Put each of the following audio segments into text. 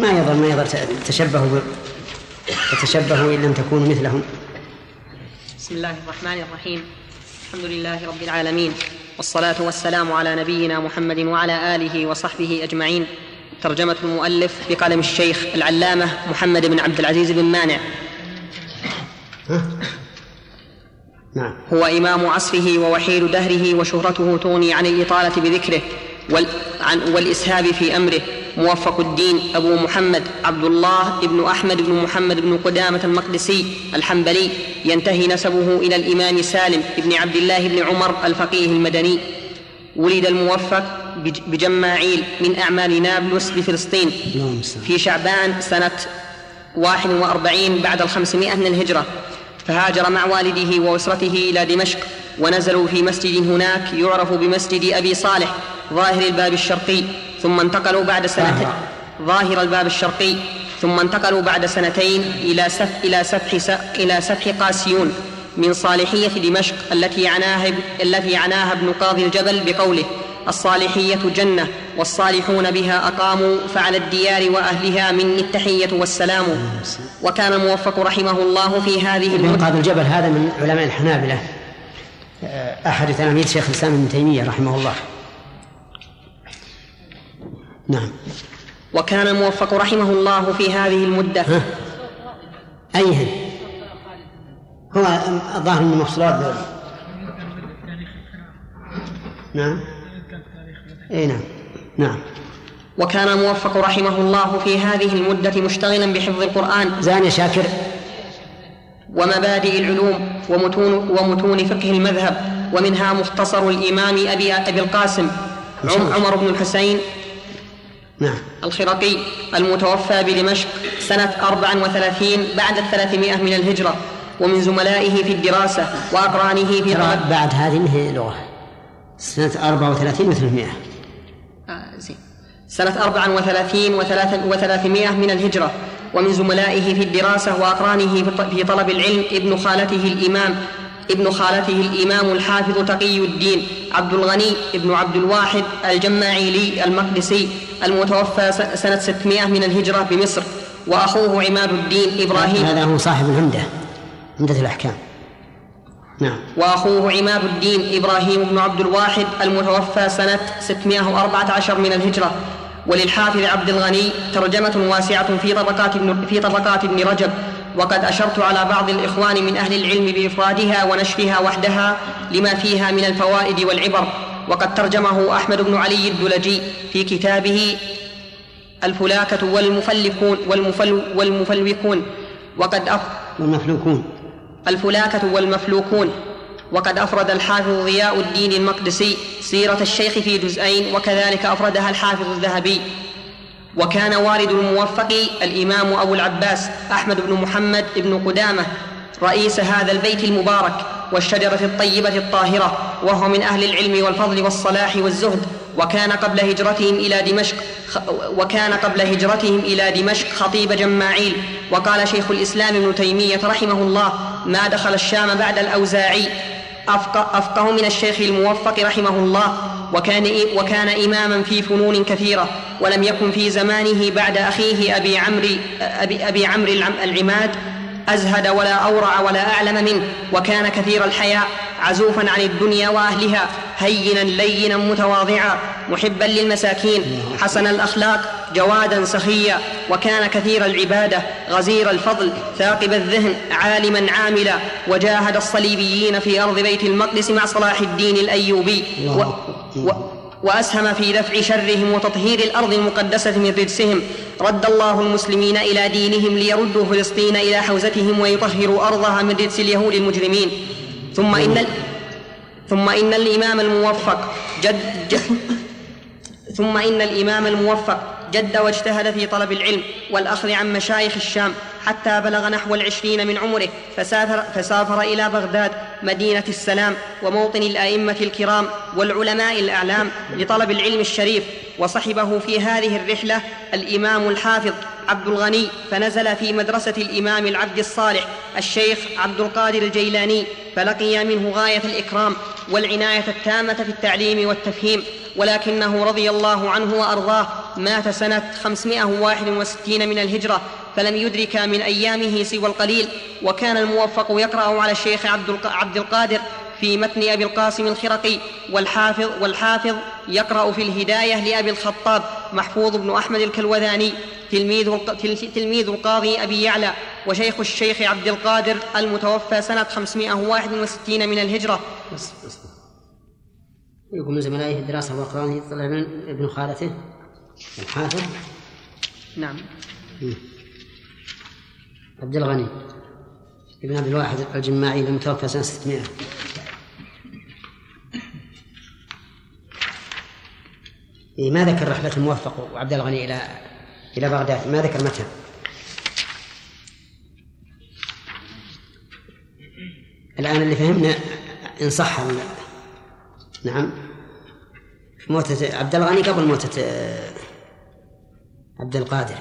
ما يضر ما يضر تشبهوا تشبهوا إن لم تكونوا مثلهم. بسم الله الرحمن الرحيم. الحمد لله رب العالمين. والصلاة والسلام على نبينا محمد وعلى آله وصحبه أجمعين. ترجمة المؤلف بقلم الشيخ العلامة محمد بن عبد العزيز بن مانع. نعم. هو إمام عصره ووحيد دهره وشهرته تغني عن الإطالة بذكره والإسهاب في أمره. موفق الدين أبو محمد عبد الله بن أحمد بن محمد بن قدامة المقدسي الحنبلي. ينتهي نسبه إلى الإمام سالم بن عبد الله بن عمر الفقيه المدني. ولد الموفق بجماعيل من أعمال نابلس بفلسطين. في شعبان سنة واحد وأربعين بعد الخمسمائة من الهجرة. فهاجر مع والده وأسرته إلى دمشق ونزلوا في مسجد هناك يعرف بمسجد أبي صالح ظاهر الباب الشرقي. ثم انتقلوا بعد سنتين. ظاهر الباب الشرقي. ثم انتقلوا بعد سنتين إلى سف إلى سفح إلى سفح قاسيون من صالحية دمشق التي عناها التي عناها ابن قاضي الجبل بقوله الصالحية جنة والصالحون بها أقاموا فعلى الديار وأهلها مني التحية والسلام. وكان الموفق رحمه الله في هذه ابن قاضي الجبل هذا من علماء الحنابلة. أحد تلاميذ شيخ الإسلام ابن تيمية رحمه الله. نعم. وكان الموفق رحمه الله في هذه المدة. ها؟ أيهن هو الظاهر من المفصولات نعم. إي نعم. نعم. وكان الموفق رحمه الله في هذه المدة مشتغلا بحفظ القرآن. زان يا شاكر. ومبادئ العلوم ومتون, ومتون فقه المذهب. ومنها مختصر الإمام أبي, أبي القاسم. عمر بن الحسين. نعم. الخرقي المتوفى بدمشق سنة أربع وثلاثين بعد الثلاثمائة من الهجرة ومن زملائه في الدراسة وأقرانه في طلب بعد هذه لغة؟ سنة أربع وثلاثين وثلاثمائة آه زين. سنة أربع وثلاثين وثلاثمائة من الهجرة ومن زملائه في الدراسة وأقرانه في طلب العلم ابن خالته الإمام ابن خالته الإمام الحافظ تقي الدين عبد الغني ابن عبد الواحد الجماعيلي المقدسي المتوفى سنة 600 من الهجرة بمصر. وأخوه عماد الدين إبراهيم. هذا هو صاحب العمدة عمدة الأحكام. نعم. وأخوه عماد الدين إبراهيم بن عبد الواحد المتوفى سنة 614 من الهجرة. وللحافظ عبد الغني ترجمة واسعة في طبقات ابن في طبقات ابن رجب. وقد أشرت على بعض الإخوان من أهل العلم بإفرادها ونشرها وحدها لما فيها من الفوائد والعبر. وقد ترجمه أحمد بن علي الدلجي في كتابه الفلاكة والمفلكون والمفل والمفلوكون. وقد أف والمفلوكون. الفلاكة والمفلوكون. وقد أفرد الحافظ ضياء الدين المقدسي سيرة الشيخ في جزئين وكذلك أفردها الحافظ الذهبي. وكان والد الموفق الإمام أبو العباس أحمد بن محمد بن قدامة رئيس هذا البيت المبارك والشجرة الطيبة الطاهرة وهو من أهل العلم والفضل والصلاح والزهد وكان قبل هجرتهم إلى دمشق وكان قبل هجرتهم إلى دمشق خطيب جماعيل. وقال شيخ الإسلام ابن تيمية رحمه الله ما دخل الشام بعد الأوزاعي. أفقه, أفقه من الشيخ الموفق رحمه الله وكان, وكان إماما في فنون كثيرة ولم يكن في زمانه بعد أخيه أبي عمرو أبي, أبي عمرو العماد أزهد ولا أورع ولا أعلم منه وكان كثير الحياء عزوفا عن الدنيا وأهلها هينا لينا متواضعا محبا للمساكين حسن الأخلاق جوادا سخيا وكان كثير العبادة غزير الفضل ثاقب الذهن عالما عاملا وجاهد الصليبيين في أرض بيت المقدس مع صلاح الدين الأيوبي و و وأسهم في دفع شرهم وتطهير الأرض المقدسة من رجسهم. رد الله المسلمين إلى دينهم ليردوا فلسطين إلى حوزتهم ويطهروا أرضها من رجس اليهود المجرمين. ثم إن ثم إن الإمام الموفق جد, جد ثم إن الإمام الموفق جد واجتهد في طلب العلم والأخذ عن مشايخ الشام حتى بلغ نحو العشرين من عمره فسافر, فسافر إلى بغداد مدينة السلام وموطن الأئمة الكرام والعلماء الأعلام لطلب العلم الشريف وصحبه في هذه الرحلة الإمام الحافظ عبد الغني فنزل في مدرسة الإمام العبد الصالح الشيخ عبد القادر الجيلاني فلقي منه غاية الإكرام والعناية التامة في التعليم والتفهيم ولكنه رضي الله عنه وأرضاه مات سنة 561 من الهجرة فلم يدرك من أيامه سوى القليل وكان الموفق يقرأ على الشيخ عبد القادر في متن أبي القاسم الخرقي والحافظ والحافظ يقرأ في الهداية لأبي الخطاب محفوظ بن أحمد الكلوذاني تلميذ تلميذ القاضي أبي يعلى وشيخ الشيخ عبد القادر المتوفى سنة 561 من الهجرة. بس بس. يقول من زملائه الدراسة وأقرانه يطلع من ابن خالته الحافظ. نعم. عبد الغني ابن عبد الواحد الجماعي المتوفى سنة 600 ما ذكر رحلة الموفق وعبد الغني إلى إلى بغداد ما ذكر متى؟ الآن اللي فهمنا إن صح نعم. موتة عبد الغني قبل موتة عبد القادر.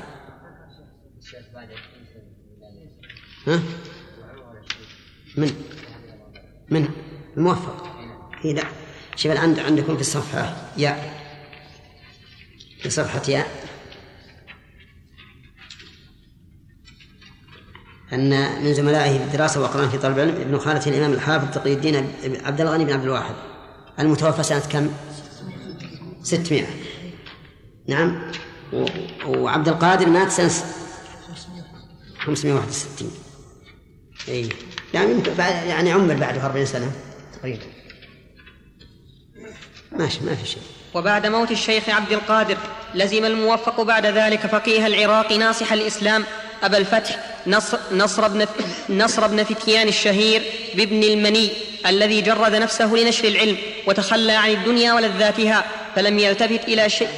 ها؟ من؟ من؟ الموفق. هي لا. شوف الآن عندكم في الصفحة. يا. في صفحة ياء. أن من زملائه في الدراسة وأقران في طلب العلم ابن خالة الإمام الحافظ تقي الدين عبد الغني بن عبد الواحد. المتوفى سنة كم؟ 600 نعم. وعبد القادر مات سنة 561 اي يعني يعني عمر بعده 40 سنة تقريبا. ماشي ما في شيء. وبعد موت الشيخ عبد القادر لزم الموفق بعد ذلك فقيه العراق ناصح الإسلام أبا الفتح نصر, نصر, بن, نصر بن فتيان الشهير بابن المني الذي جرد نفسه لنشر العلم وتخلى عن الدنيا ولذاتها فلم يلتفت إلى شيء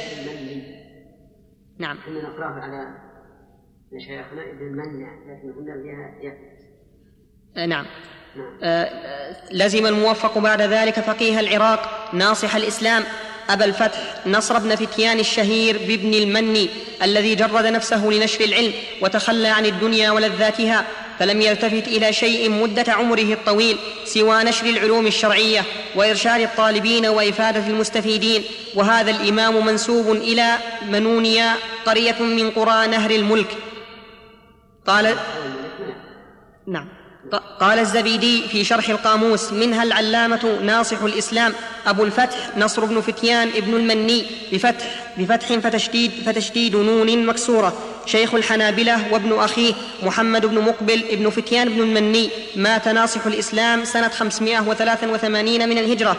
نعم. إحنا نقرأه على مشايخنا ابن المنع لكن قلنا فيها نعم. نعم. آه لزم الموفق بعد ذلك فقيه العراق ناصح الإسلام أبا الفتح نصر بن فتيان الشهير بابن المني الذي جرد نفسه لنشر العلم وتخلى عن الدنيا ولذاتها فلم يلتفت إلى شيء مدة عمره الطويل سوى نشر العلوم الشرعية وإرشاد الطالبين وإفادة المستفيدين وهذا الإمام منسوب إلى منونيا قرية من قرى نهر الملك. قال نعم. قال الزبيدي في شرح القاموس منها العلامة ناصح الإسلام أبو الفتح نصر بن فتيان ابن المني بفتح بفتح فتشديد فتشديد نون مكسورة. شيخ الحنابلة وابن أخيه محمد بن مقبل ابن فتيان بن المني مات ناصح الإسلام سنة 583 من الهجرة.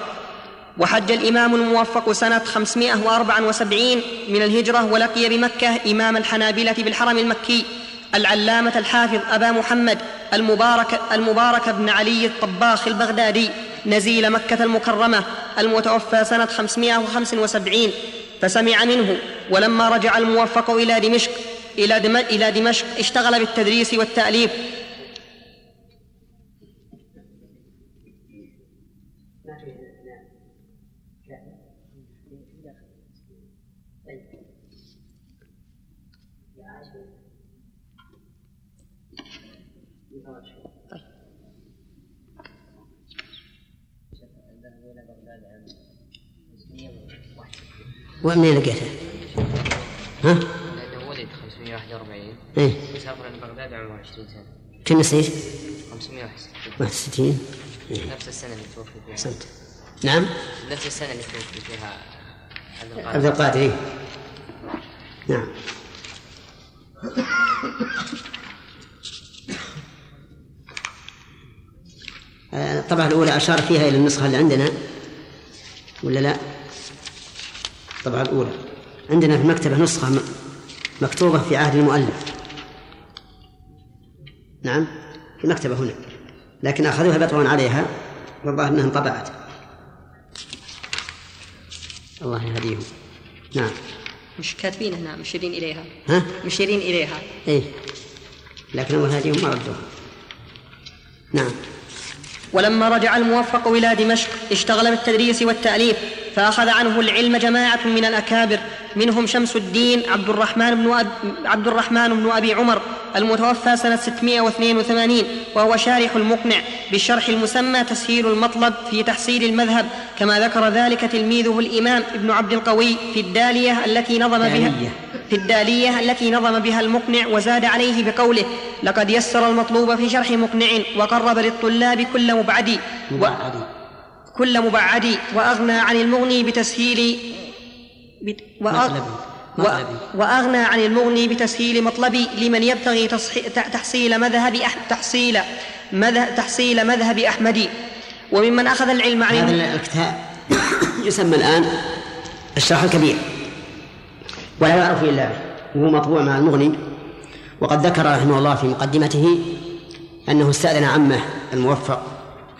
وحج الإمام الموفق سنة 574 من الهجرة ولقي بمكة إمام الحنابلة بالحرم المكي العلامة الحافظ أبا محمد المبارك المبارك بن علي الطباخ البغدادي نزيل مكة المكرمة المتوفى سنة 575 فسمع منه ولما رجع الموفق إلى دمشق إلى دمشق اشتغل بالتدريس والتأليف ومن لقيته؟ ها؟ لأنه ولد 541 إيه وسافر إلى بغداد عمره 20 سنة كم نسيت؟ 561 إيه؟ نفس السنة اللي توفي فيها أحسنت نعم نفس السنة اللي توفي فيها عبد القادر إيه؟ نعم الطبعة الأولى أشار فيها إلى النسخة اللي عندنا ولا لا؟ الطبعة الأولى. عندنا في المكتبة نسخة مكتوبة في عهد المؤلف. نعم في المكتبة هنا. لكن أخذوها بطرا عليها والظاهر أنها انطبعت. الله يهديهم. نعم. مش كاتبين هنا مشيرين إليها. ها؟ مشيرين إليها. إيه. لكن الله يهديهم ما ردوها. نعم. ولما رجع الموفق إلى دمشق اشتغل بالتدريس والتأليف. فأخذ عنه العلم جماعة من الأكابر منهم شمس الدين عبد الرحمن بن أب عبد الرحمن بن أبي عمر المتوفى سنة 682 وهو شارح المقنع بالشرح المسمى تسهيل المطلب في تحصيل المذهب كما ذكر ذلك تلميذه الإمام ابن عبد القوي في الدالية التي نظم بها. في الدالية التي نظم بها المقنع وزاد عليه بقوله لقد يسر المطلوب في شرح مقنع وقرب للطلاب كل مبعد و... كل مبعد وأغنى عن المغني بتسهيل. مطلبي. وأغنى عن المغني بتسهيل مطلبي لمن يبتغي تحصيل مذهب أح... تحصيل مذهب تحصيل مذهب أحمد وممن أخذ العلم عن هذا الكتاب يسمى الآن الشرح الكبير ولا يعرف إلا به وهو مطبوع مع المغني وقد ذكر رحمه الله في مقدمته أنه استأذن عمه الموفق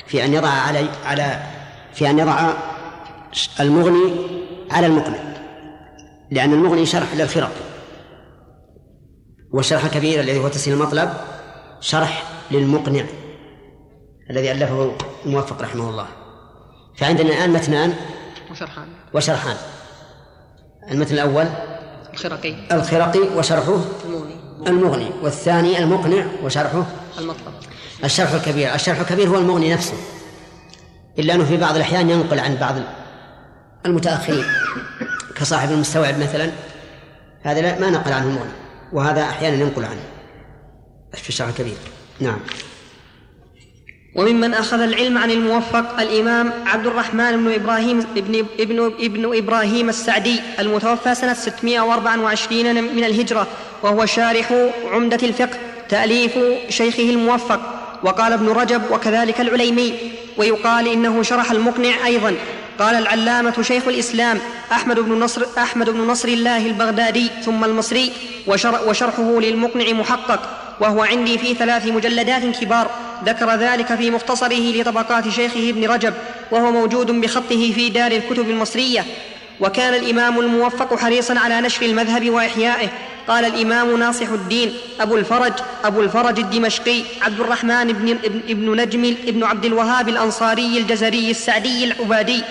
في أن يضع علي على في أن يضع المغني على المقنع لأن المغني شرح للخرق والشرح الكبير الذي هو تسهيل المطلب شرح للمقنع الذي ألفه الموفق رحمه الله. فعندنا الآن متنان وشرحان. وشرحان. المتن الأول الخرقي. الخرقي وشرحه المغني. المغني والثاني المقنع وشرحه المطلب. الشرح الكبير. الشرح الكبير هو المغني نفسه. إلا أنه في بعض الأحيان ينقل عن بعض المتأخرين كصاحب المستوعب مثلا. هذا لا ما نقل عنه المغني وهذا أحيانا ينقل عنه. في الشرح الكبير نعم. وممن أخذ العلم عن الموفق الإمام عبد الرحمن بن إبراهيم ابن, ابن, ابن إبراهيم السعدي المتوفى سنة 624 من الهجرة وهو شارح عمدة الفقه تأليف شيخه الموفق. وقال ابن رجب وكذلك العليمي. ويقال إنه شرح المقنع أيضا. قال العلامة شيخ الإسلام أحمد بن نصر أحمد بن نصر الله البغدادي ثم المصري وشر وشرحه للمقنع محقق وهو عندي في ثلاث مجلدات كبار. ذكر ذلك في مختصره لطبقات شيخه ابن رجب وهو موجود بخطه في دار الكتب المصرية. وكان الإمام الموفق حريصا على نشر المذهب وإحيائه. قال الإمام ناصح الدين أبو الفرج أبو الفرج الدمشقي عبد الرحمن بن ابن, نجم ابن عبد الوهاب الأنصاري الجزري السعدي العبادي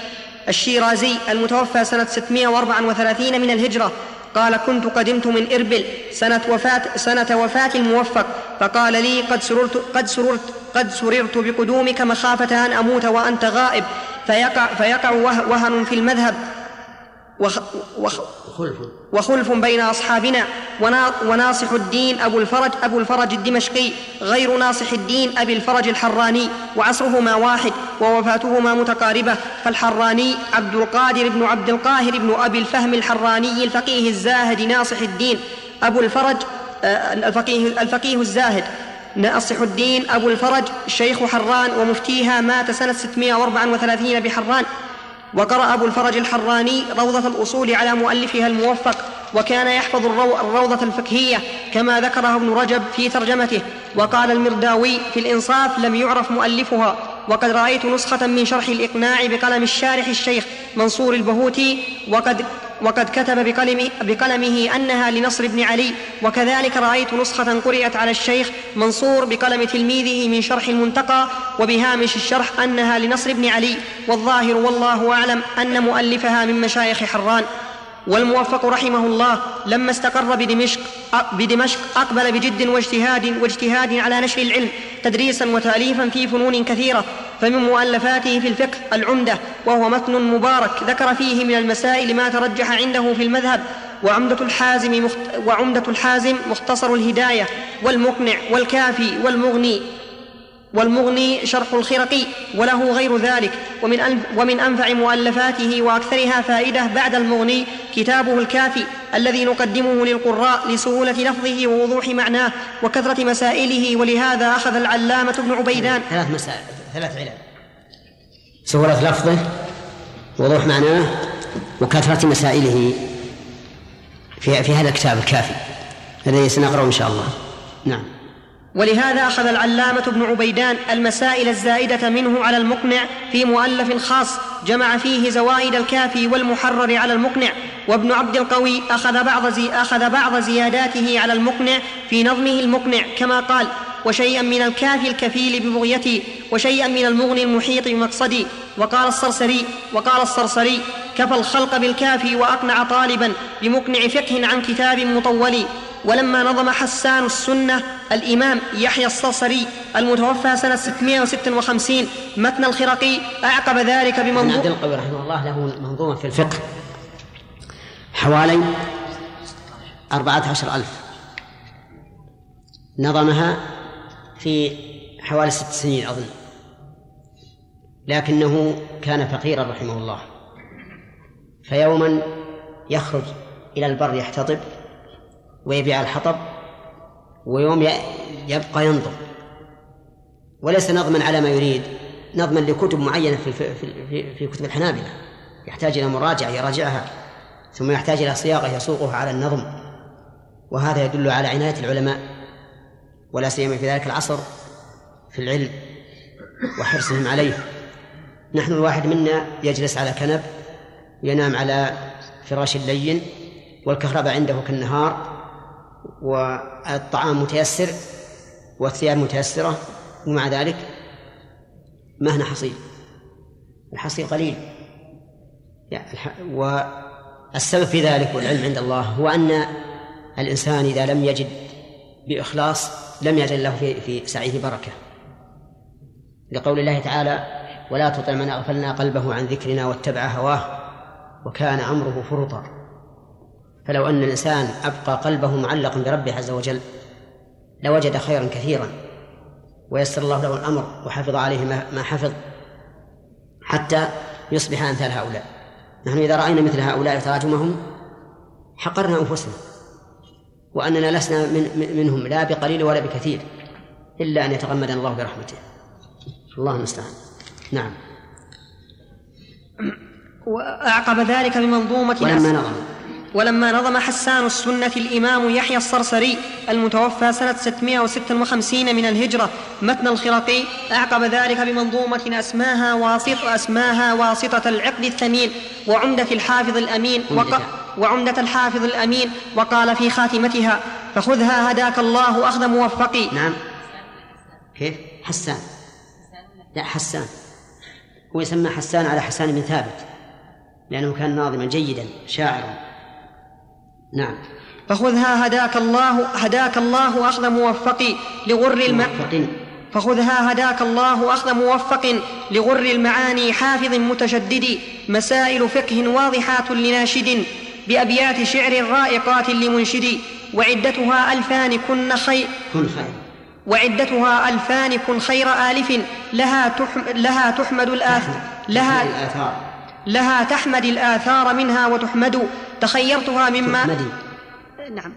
الشيرازي المتوفى سنة 634 من الهجرة. قال كنت قدمت من إربل سنة وفاة سنة وفاة الموفق. فقال لي قد سررت قد سررت قد سررت بقدومك مخافة أن أموت وأنت غائب. فيقع فيقع وه- وهن في المذهب. وخ وخ خلف. وخلف بين أصحابنا. ونا وناصح الدين أبو الفرج أبو الفرج الدمشقي غير ناصح الدين أبي الفرج الحراني. وعصرهما واحد ووفاتهما متقاربة. فالحراني عبد القادر بن عبد القاهر بن أبي الفهم الحراني الفقيه الزاهد ناصح الدين. أبو الفرج آه، الفقيه, الفقيه الزاهد ناصح الدين أبو الفرج شيخ حران ومفتيها مات سنة 634 بحران. وقرأ أبو الفرج الحراني روضة الأصول على مؤلفها الموفق وكان يحفظ الرو- الروضة الفقهية كما ذكره ابن رجب في ترجمته وقال المرداوي في الإنصاف لم يعرف مؤلفها وقد رأيت نسخة من شرح الإقناع بقلم الشارح الشيخ منصور البهوتي وقد وقد كتب بقلمه, بقلمه أنها لنصر بن علي وكذلك رأيت نسخة قرئت على الشيخ منصور بقلم تلميذه من شرح المنتقى وبهامش الشرح أنها لنصر بن علي والظاهر والله أعلم أن مؤلفها من مشايخ حران. والموفق رحمه الله لما استقر بدمشق بدمشق أقبل بجد واجتهاد واجتهاد على نشر العلم تدريسا وتأليفا في فنون كثيرة فمن مؤلفاته في الفقه العمدة وهو متن مبارك ذكر فيه من المسائل ما ترجح عنده في المذهب وعمدة الحازم مخت... وعمدة الحازم مختصر الهداية والمقنع والكافي والمغني. والمغني شرح الخرقي وله غير ذلك. ومن, ومن أنفع مؤلفاته وأكثرها فائدة بعد المغني كتابه الكافي الذي نقدمه للقراء لسهولة لفظه ووضوح معناه وكثرة مسائله. ولهذا أخذ العلامة ابن عبيدان. ثلاث مسائل ثلاث علل. سهولة لفظه وضوح معناه وكثرة مسائله في في هذا الكتاب الكافي. الذي سنقرأه إن شاء الله. نعم. ولهذا أخذ العلامة ابن عبيدان المسائل الزائدة منه على المقنع في مؤلف خاص جمع فيه زوائد الكافي والمحرر على المقنع وابن عبد القوي أخذ بعض, زي أخذ بعض زياداته على المقنع في نظمه المقنع كما قال وشيئا من الكافي الكفيل ببغيتي وشيئا من المغني المحيط بمقصدي وقال الصرصري وقال الصرصري كفى الخلق بالكافي وأقنع طالبا بمقنع فقه عن كتاب مطول ولما نظم حسان السنة الإمام يحيى الصرصري المتوفى سنة 656 متن الخرقي أعقب ذلك ابن عبد القوي رحمه الله له منظومة في الفقه. حوالي أربعة عشر ألف. نظمها في حوالي ست سنين أظن لكنه كان فقيرا رحمه الله. فيوما يخرج إلى البر يحتطب. ويبيع الحطب ويوم يبقى ينظم وليس نظما على ما يريد نظما لكتب معينة في, في, في, كتب الحنابلة. يحتاج إلى مراجعة يراجعها ثم يحتاج إلى صياغة يسوقها على النظم. وهذا يدل على عناية العلماء ولا سيما في ذلك العصر في العلم وحرصهم عليه. نحن الواحد منا يجلس على كنب ينام على فراش لين والكهرباء عنده كالنهار والطعام متيسر والثياب متيسرة ومع ذلك ما هنا حصيل. الحصيل قليل. يعني والسبب في ذلك والعلم عند الله هو أن الإنسان إذا لم يجد بإخلاص لم يجد له في في سعيه بركة. لقول الله تعالى ولا تطع من أغفلنا قلبه عن ذكرنا واتبع هواه. وكان أمره فرطا. فلو أن الإنسان أبقى قلبه معلقا بربه عز وجل لوجد خيرا كثيرا ويسر الله له الأمر وحفظ عليه ما- حفظ حتى يصبح أمثال هؤلاء. نحن إذا رأينا مثل هؤلاء تراجمهم حقرنا أنفسنا وأننا لسنا من من- منهم لا بقليل ولا بكثير إلا أن يتغمدنا الله برحمته. الله المستعان. نعم. وأعقب ذلك بمنظومة ولما نظم ولما نظم حسان السنة الإمام يحيى الصرصري المتوفى سنة 656 من الهجرة متن الخرقي أعقب ذلك بمنظومة أسماها واسط أسماها واسطة العقد الثمين وعمدة الحافظ الأمين وق... عمدة. وعمدة الحافظ الأمين وقال في خاتمتها فخذها هداك الله أخذ موفقي. نعم. كيف؟ حسان. لا حسان. هو يسمى حسان على حسان بن ثابت لأنه كان ناظما جيدا شاعرا. نعم. فخذها هداك الله هداك الله أخذ موفقي لغر الم... موفق. فخذها هداك الله أخذ موفق لغر المعاني حافظ متشدد مسائل فقه واضحات لناشد بأبيات شعر رائقات لمنشد وعدتها ألفان كن خير كن خير. وعدتها ألفان كن خير آلف لها تحم لها تحمد الآثار لها الآثار. لها تحمد الآثار منها وتحمد تخيرتها مما تحمدي نعم.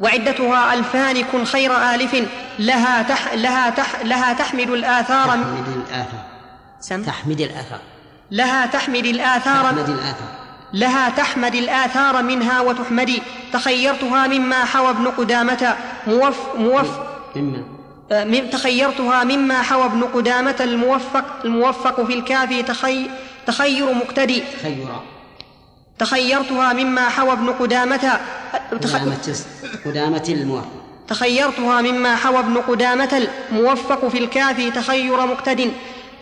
وعدتها ألفان كن خير آلف. لها تح لها تح لها تحمل الآثار تحمد الآثار. سم. تحمد الآثار. لها تحمد الآثار تحمد الآثار. لها تحمد الآثار منها وتحمدي تخيرتها مما حوى ابن قدامة. موف موف مما. آه، تخيرتها مما حوى ابن قدامة الموفق الموفق في الكافي. تخي تخير مقتدي. خيرا تخيرتها مما حوى ابن قدامة. قدامة قدامة الموافق تخيرتها مما حوى ابن قدامة الموفق في الكافي تخير مقتد.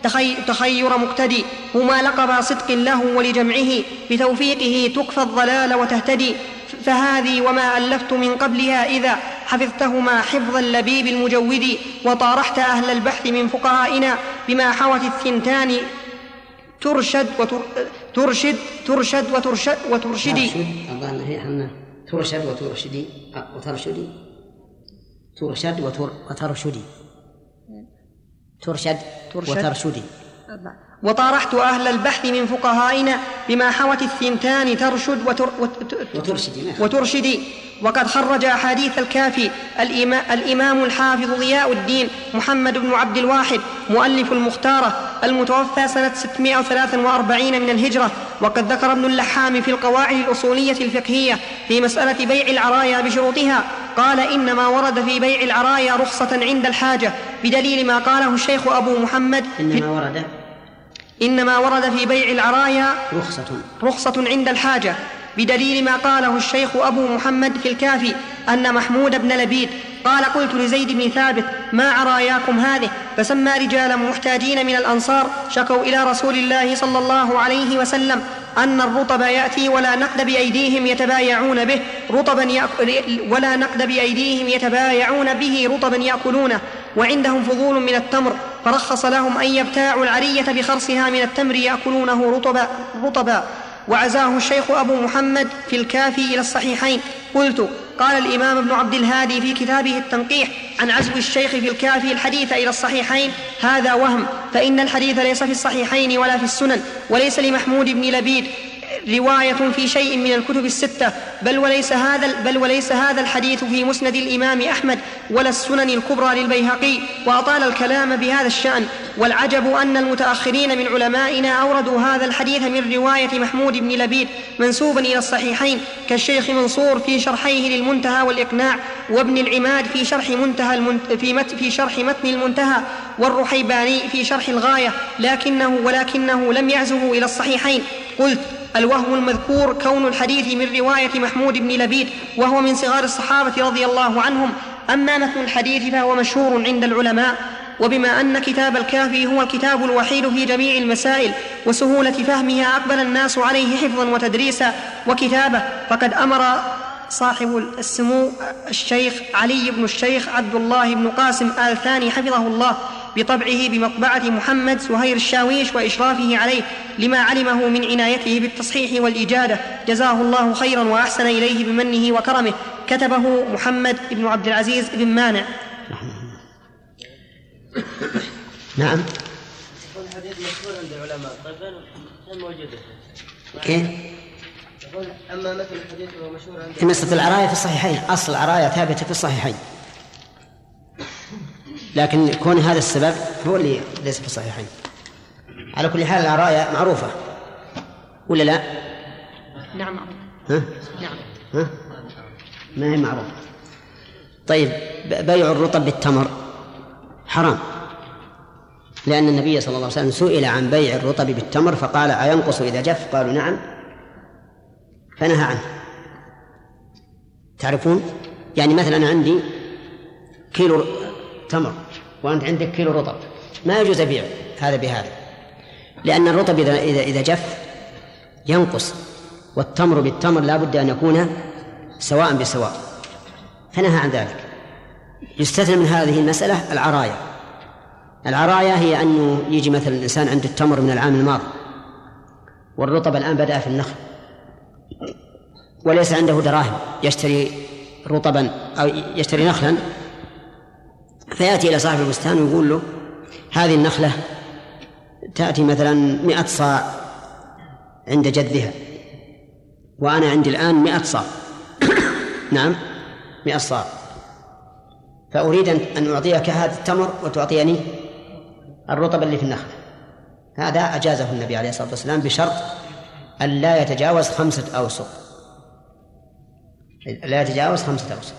تخي... تخير مقتدي هما لقبا صدق له ولجمعه. بتوفيقه تكفى الضلال وتهتدي. فهذه وما ألفت من قبلها إذا حفظتهما حفظ اللبيب المجود. وطارحت أهل البحث من فقهائنا بما حوت الثنتان ترشد وتر... ترشد ترشد وترشد وترشدي. ترشد الظاهر هي إحنا ترشد وترشدي. وترشدي. ترشد وتر وترشدي. ترشد ترشد. وترشدي وطارحت أهل البحث من فقهائنا بما حوت الثنتان ترشد وتر وت- وترشدي ما وترشدي. وقد خرج أحاديث الكافي الإما- الإمام الحافظ ضياء الدين محمد بن عبد الواحد مؤلف المختارة المتوفى سنة 643 من الهجرة. وقد ذكر ابن اللحام في القواعد الأصولية الفقهية في مسألة بيع العرايا بشروطها. قال إنما ورد في بيع العرايا رخصة عند الحاجة بدليل ما قاله الشيخ أبو محمد إنما ورد إنما ورد في بيع العرايا رخصة. رخصة عند الحاجة بدليل ما قاله الشيخ أبو محمد في الكافي أن محمود بن لبيد قال قلت لزيد بن ثابت ما عراياكم هذه؟ فسمى رجالا محتاجين من الأنصار شكوا إلى رسول الله صلى الله عليه وسلم أن الرطب يأتي ولا نقد بأيديهم يتبايعون به رطبا يأكل ولا نقد بأيديهم يتبايعون به رطبا يأكلونه. وعندهم فضول من التمر. فرخص لهم أن يبتاعوا العرية بخرصها من التمر يأكلونه رطبا, رطبا. وعزاه الشيخ أبو محمد في الكافي إلى الصحيحين. قلت قال الإمام ابن عبد الهادي في كتابه التنقيح عن عزو الشيخ في الكافي الحديث إلى الصحيحين هذا وهم فإن الحديث ليس في الصحيحين ولا في السنن وليس لمحمود بن لبيد. رواية في شيء من الكتب الستة بل وليس هذا بل وليس هذا الحديث في مسند الإمام أحمد ولا السنن الكبرى للبيهقي وأطال الكلام بهذا الشأن. والعجب أن المتأخرين من علمائنا أوردوا هذا الحديث من رواية محمود بن لبيد منسوبا إلى الصحيحين كالشيخ منصور في شرحيه للمنتهى والإقناع وابن العماد في شرح منتهى المنت في, مت في شرح متن المنتهى والرحيباني في شرح الغاية لكنه ولكنه لم يعزه إلى الصحيحين. قلت الوهم المذكور كون الحديث من رواية محمود بن لبيد وهو من صغار الصحابة رضي الله عنهم. أما متن الحديث فهو مشهور عند العلماء. وبما أن كتاب الكافي هو الكتاب الوحيد في جميع المسائل وسهولة فهمها أقبل الناس عليه حفظا وتدريسا. وكتابة فقد أمر صاحب السمو الشيخ علي بن الشيخ عبد الله بن قاسم آل ثاني حفظه الله. بطبعه بمطبعة محمد سهير الشاويش وإشرافه عليه لما علمه من عنايته بالتصحيح والإجادة. جزاه الله خيرا وأحسن إليه بمنه وكرمه. كتبه محمد بن عبد العزيز بن مانع. نعم. يقول الحديث مشهور عند العلماء طيب موجودة؟ كيف؟ يقول أما مثل الحديث هو مشهور عند في مسألة العراية في الصحيحين. أصل العراية ثابتة في الصحيحين. لكن كون هذا السبب هو اللي ليس في الصحيحين. على كل حال العراية معروفة. ولا لا؟ نعم. ها؟ نعم. ها؟ ما هي معروفة. طيب بيع الرطب بالتمر. حرام. لأن النبي صلى الله عليه وسلم سئل عن بيع الرطب بالتمر فقال أينقص إذا جف؟ قالوا نعم. فنهى عنه. تعرفون؟ يعني مثلا عندي كيلو تمر وأنت عندك كيلو رطب. ما يجوز أبيع هذا بهذا. لأن الرطب إذا إذا إذا جف ينقص والتمر بالتمر لا بد أن يكون سواء بسواء. فنهى عن ذلك. يستثنى من هذه المسألة العراية العراية هي أنه يجي مثلا الإنسان عنده التمر من العام الماضي والرطب الآن بدأ في النخل. وليس عنده دراهم يشتري رطبا أو يشتري نخلا فيأتي إلى صاحب البستان ويقول له هذه النخلة تأتي مثلا مئة صاع عند جدها وأنا عندي الآن مئة صاع. نعم مئة صاع. فأريد أن أعطيك هذا التمر وتعطيني الرطب اللي في النخلة. هذا أجازه النبي عليه الصلاة والسلام بشرط أن لا يتجاوز خمسة أوسق. لا يتجاوز خمسة أوسق.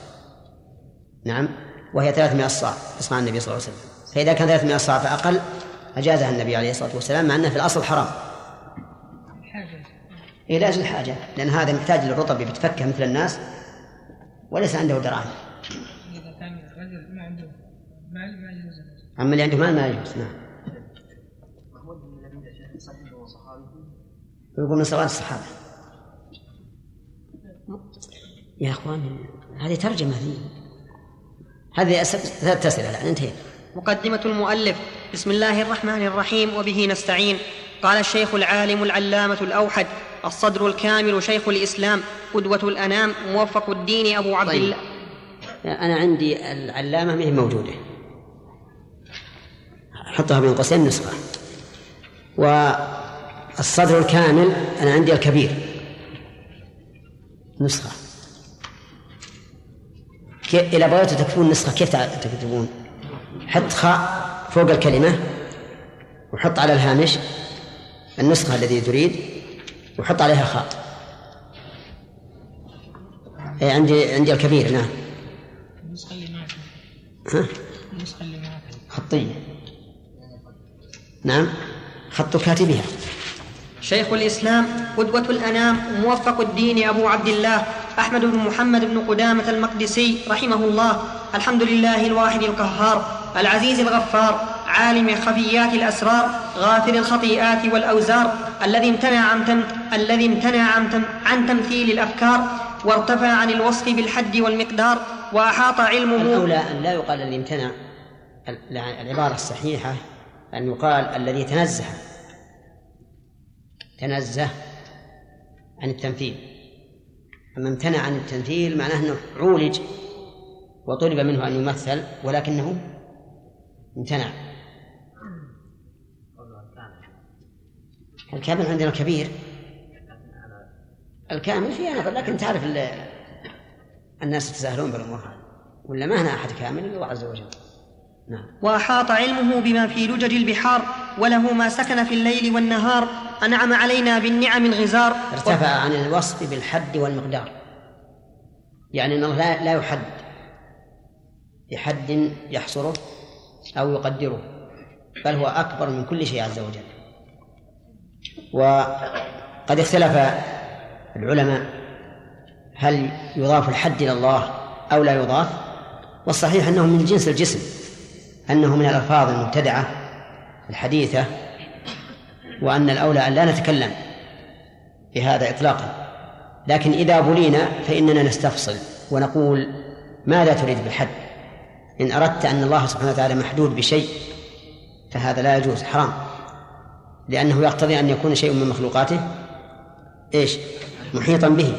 نعم. وهي 300 صاع تصنع النبي صلى الله عليه وسلم. فإذا كان 300 صاع فأقل أجازها النبي عليه الصلاة والسلام مع أنه في الأصل حرام. إيه لأجل الحاجة لأن هذا محتاج للرطب بتفكه مثل الناس وليس عنده دراهم. إذا كان ما عنده مال ما يجوز. أما اللي عنده مال ما يجوز نعم. ويقول من صلاة الصحابة. يا أخوان هذه ترجمة هذه هذه ثلاث أسئلة الآن انتهينا مقدمة المؤلف. بسم الله الرحمن الرحيم وبه نستعين. قال الشيخ العالم العلامة الأوحد الصدر الكامل شيخ الإسلام قدوة الأنام موفق الدين أبو عبد طيب. الله. أنا عندي العلامة ما هي موجودة. أحطها بين قوسين نسخة. والصدر الكامل أنا عندي الكبير. نسخة. إذا بغيتوا تكتبون نسخة. كيف تكتبون؟ حط خاء فوق الكلمة وحط على الهامش النسخة الذي تريد وحط عليها خاء. إيه عندي عندي الكبير نعم. النسخة اللي معك. ها؟ النسخة اللي معك. خطية نعم. خط كاتبها شيخ الإسلام قدوة الأنام موفق الدين أبو عبد الله أحمد بن محمد بن قدامة المقدسي رحمه الله الحمد لله الواحد القهار العزيز الغفار عالم خفيات الأسرار غافر الخطيئات والأوزار الذي امتنع عن تم... الذي امتنع عن, تم... عن تمثيل الأفكار وارتفع عن الوصف بالحد والمقدار وأحاط علمه الأولى أن لا يقال الذي امتنع ال- العبارة الصحيحة أن يقال الذي تنزه. تنزه عن التمثيل أما امتنع عن التمثيل معناه أنه عولج وطلب منه أن يمثل ولكنه امتنع. الكامل عندنا كبير. الكامل فيه نظر لكن تعرف ال- الناس يتساهلون بالأمور هذه. ولا ما هنا أحد كامل إلا الله عز وجل. نعم. وأحاط علمه بما في لجج البحار وله ما سكن في الليل والنهار. أنعم علينا بالنعم الغزار. ارتفع عن الوصف بالحد والمقدار. يعني الله لا لا يحد. بحد يحصره أو يقدره. بل هو أكبر من كل شيء عز وجل. وقد اختلف العلماء هل يضاف الحد إلى الله أو لا يضاف. والصحيح أنه من جنس الجسم. أنه من الألفاظ المبتدعة الحديثة وأن الأولى أن لا نتكلم بهذا اطلاقا. لكن إذا بلينا فإننا نستفصل ونقول ماذا تريد بالحد؟ إن أردت أن الله سبحانه وتعالى محدود بشيء فهذا لا يجوز حرام. لأنه يقتضي أن يكون شيء من مخلوقاته إيش؟ محيطا به.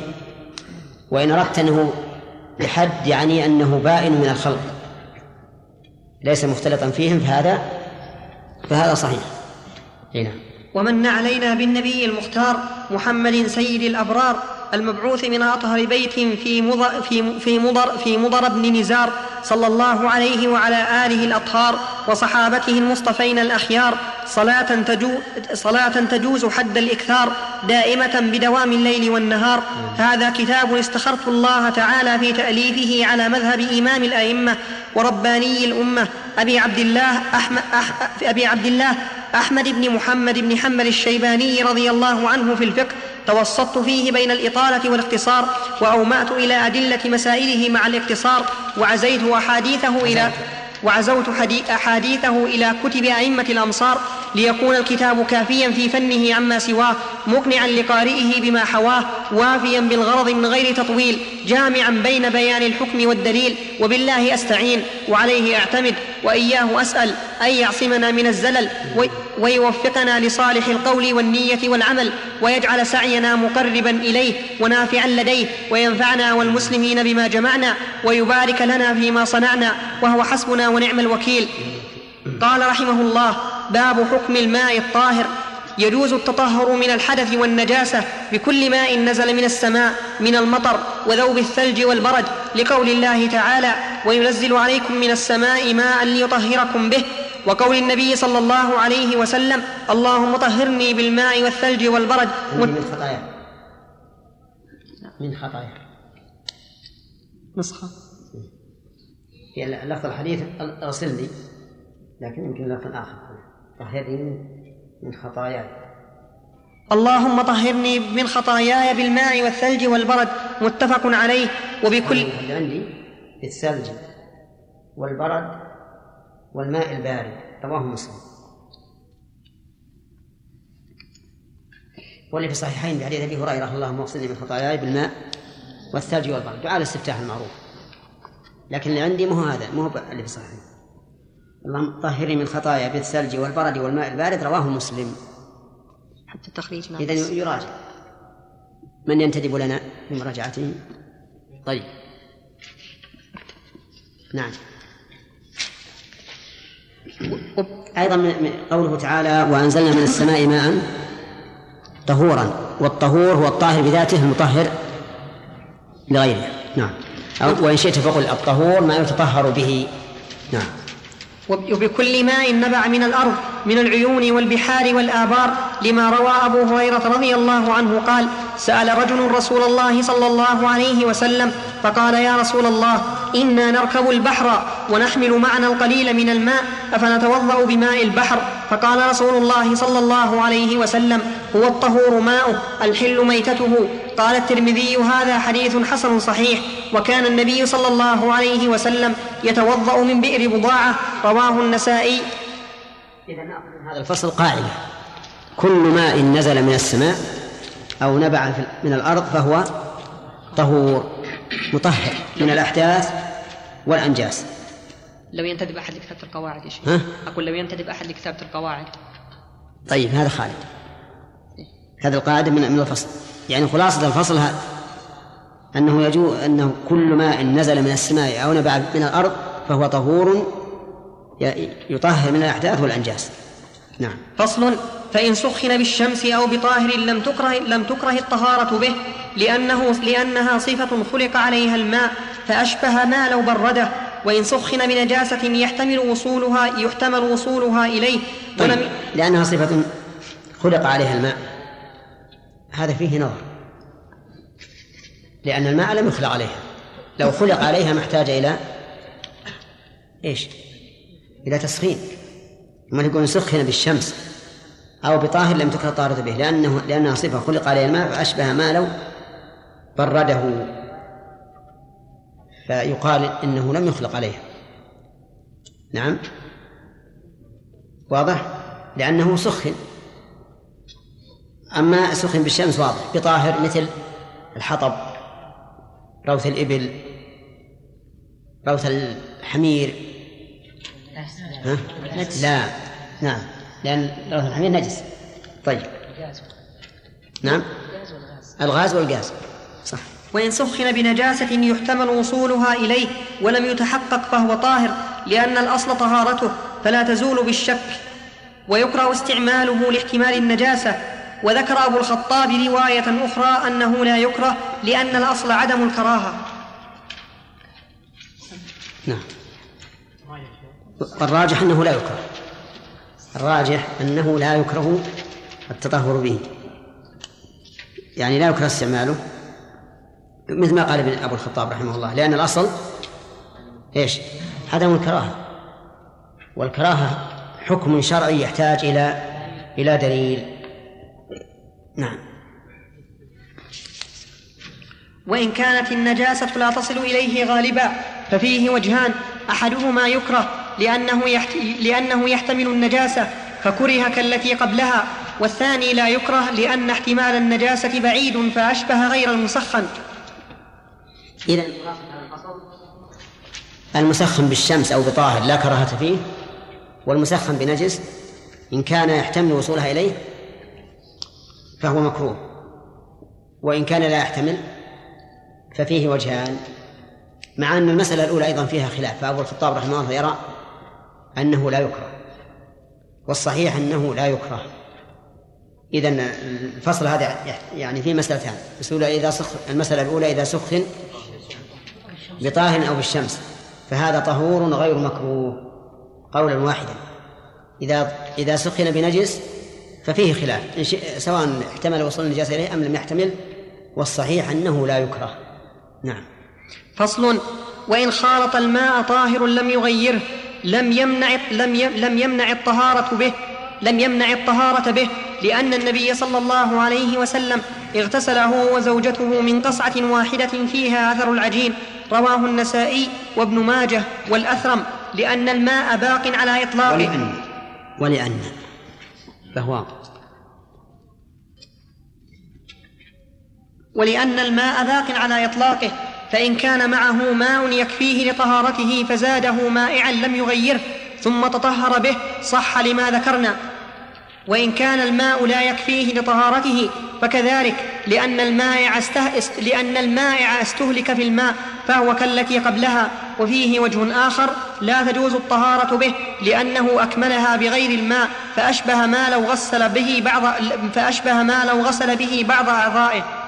وإن أردت أنه بحد يعني أنه بائن من الخلق ليس مختلطا فيهم فهذا فهذا صحيح. أي نعم. ومن علينا بالنبي المختار محمد سيد الأبرار المبعوث من أطهر بيت في مضر في في مضر في مضر بن نزار صلى الله عليه وعلى آله الأطهار وصحابته المصطفين الأخيار صلاة تجو صلاة تجوز حد الإكثار دائمة بدوام الليل والنهار. هذا كتاب استخرت الله تعالى في تأليفه على مذهب إمام الأئمة ورباني الأمة أبي عبد الله أحمد أح أبي عبد الله أحمد بن محمد بن حنبل الشيباني رضي الله عنه في الفقه. توسطت فيه بين الإطالة والاختصار وأومأت إلى أدلة مسائله مع الاقتصار وعزيت أحاديثه إلى وعزوت أحاديثه إلى كتب أئمة الأمصار ليكون الكتاب كافيا في فنه عما سواه مقنعا لقارئه بما حواه وافيا بالغرض من غير تطويل جامعا بين بيان الحكم والدليل وبالله أستعين وعليه أعتمد. وإياه أسأل أن يعصمنا من الزلل وي- ويوفقنا لصالح القول والنية والعمل ويجعل سعينا مقربا إليه ونافعا لديه وينفعنا والمسلمين بما جمعنا ويبارك لنا فيما صنعنا وهو حسبنا ونعم الوكيل. قال رحمه الله باب حكم الماء الطاهر. يجوز التطهر من الحدث والنجاسة بكل ماء نزل من السماء من المطر وذوب الثلج والبرد لقول الله تعالى وينزل عليكم من السماء ماء ليطهركم به. وقول النبي صلى الله عليه وسلم اللهم طهرني بالماء والثلج والبرد. من خطايا. من خطايا. نسخة. في لفظ الحديث اغسلني لكن يمكن لفظ آخر. طهرني من خطاياي. اللهم طهرني من خطاياي بالماء والثلج والبرد متفق عليه. وبكل اللي عندي بالثلج والبرد والماء البارد رواه مسلم. واللي في الصحيحين بحديث أبي هريرة اللهم اغسلني من خطاياي بالماء والثلج والبرد. دعاء الاستفتاح المعروف. لكن اللي عندي مو هذا مو اللي في الصحيحين. اللهم طهرني من خطايا بالثلج والبرد والماء البارد رواه مسلم. حتى تخريج إذا يراجع. من ينتدب لنا في مراجعته طيب. نعم. أيضا من من قوله تعالى وأنزلنا من السماء ماء طهورا والطهور هو الطاهر بذاته المطهر لغيره. نعم. أو وإن شئت فقل الطهور ما يتطهر به. نعم. وبكل ماء نبع من الأرض. من العيون والبحار والآبار لما روى أبو هريرة رضي الله عنه قال سأل رجل رسول الله صلى الله عليه وسلم فقال يا رسول الله إنا نركب البحر ونحمل معنا القليل من الماء أفنتوضأ بماء البحر؟ فقال رسول الله صلى الله عليه وسلم هو الطهور ماؤه الحل ميتته. قال الترمذي هذا حديث حسن صحيح. وكان النبي صلى الله عليه وسلم يتوضأ من بئر بضاعة رواه النسائي. إذا نأخذ من هذا الفصل قاعدة. كل ماء نزل من السماء أو نبع من الأرض فهو طهور مطهر من الأحداث والأنجاس. لو ينتدب أحد لكتابة القواعد يا شيخ. ها؟ أقول لو ينتدب أحد لكتابة القواعد. طيب هذا خالد. هذا القاعدة من من الفصل. يعني خلاصة الفصل هذا أنه يجوز أنه كل ماء نزل من السماء أو نبع من الأرض فهو طهور يطهر من الأحداث والأنجاس. نعم. فصل فإن سخن بالشمس أو بطاهر لم تكره لم تكره الطهارة به لأنه لأنها صفة خلق عليها الماء فأشبه ما لو برده. وإن سخن بنجاسة يحتمل وصولها يحتمل وصولها إليه. طيب ولم لأنها صفة خلق عليها الماء. هذا فيه نظر. لأن الماء لم يخلق عليها. لو خلق عليها ما احتاج إلى إيش؟ إلى تسخين. من يقول سخن بالشمس. أو بطاهر لم تكره الطهارة به لأنه لأنها صفة. خلق عليها الماء فأشبه ما لو برده. فيقال إنه لم يخلق عليها. نعم. واضح؟ لأنه سخن. أما سخن بالشمس واضح. بطاهر مثل الحطب روث الإبل روث الحمير ها؟ لا. نعم. لأن روث الحمير نجس. طيب. نعم. الغاز والغاز. صح. وإن سخن بنجاسة يحتمل وصولها إليه ولم يتحقق فهو طاهر لأن الأصل طهارته فلا تزول بالشك. ويكره استعماله لاحتمال النجاسة. وذكر أبو الخطاب رواية أخرى أنه لا يكره لأن الأصل عدم الكراهة. نعم. والراجح أنه لا يكره. الراجح أنه لا يكره التطهر به. يعني لا يكره استعماله. مثل ما قال ابن أبو الخطاب رحمه الله لأن الأصل إيش؟ عدم الكراهة. والكراهة حكم شرعي يحتاج إلى إلى دليل. نعم. وإن كانت النجاسة لا تصل إليه غالبا ففيه وجهان أحدهما يكره لأنه, يحت... لأنه يحتمل النجاسة فكره كالتي قبلها. والثاني لا يكره لأن احتمال النجاسة بعيد فأشبه غير المسخن. إذا المسخن بالشمس أو بطاهر لا كراهة فيه والمسخن بنجس إن كان يحتمل وصولها إليه فهو مكروه. وإن كان لا يحتمل ففيه وجهان مع أن المسألة الأولى أيضا فيها خلاف فأبو الخطاب رحمه الله يرى أنه لا يكره. والصحيح أنه لا يكره. إذا الفصل هذا يعني فيه مسألتان. المسألة إذا سخ المسألة الأولى إذا سخن بطاهر أو بالشمس فهذا طهور غير مكروه. قولا واحدا. إذا إذا سخن بنجس ففيه خلاف. سواء احتمل وصول النجاسة إليه أم لم يحتمل والصحيح أنه لا يكره. نعم. فصل وإن خالط الماء طاهر لم يغيره. لم يمنع لم لم يمنع الطهارة به لم يمنع الطهارة به لأن النبي صلى الله عليه وسلم اغتسل هو وزوجته من قصعة واحدة فيها أثر العجين رواه النسائي وابن ماجه والأثرم لأن الماء باق على إطلاقه. ولأن ولأن فهو ولأن الماء باق على إطلاقه. فإن كان معه ماء يكفيه لطهارته فزاده مائعا لم يغيره ثم تطهر به صح لما ذكرنا وإن كان الماء لا يكفيه لطهارته فكذلك لأن المائع. لأن المائع استهلك في الماء فهو كالتي قبلها وفيه وجه آخر لا تجوز الطهارة به لأنه أكملها بغير الماء فأشبه ما لو غسل به بعض فأشبه ما لو غسل به بعض أعضائه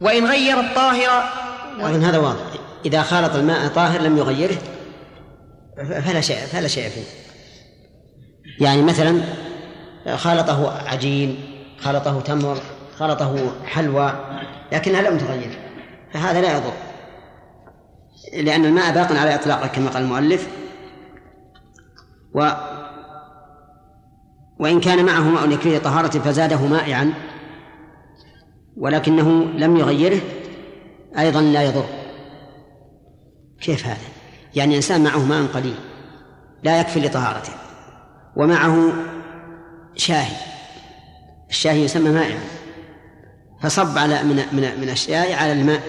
وإن غير الطاهر أظن هذا واضح. إذا خالط الماء طاهر لم يغيره فلا شيء فلا شيء فيه. يعني مثلا خالطه عجين خالطه تمر خالطه حلوى لكنها لم تغير. فهذا لا يضر. لأن الماء باق على إطلاقه كما قال المؤلف. و وإن كان معه ماء يكفيه طهارة فزاده مائعا. ولكنه لم يغيره أيضا لا يضر. كيف هذا؟ يعني إنسان معه ماء قليل لا يكفي لطهارته ومعه شاهي. الشاهي يسمى مائعا فصب على من من من الشاي على الماء.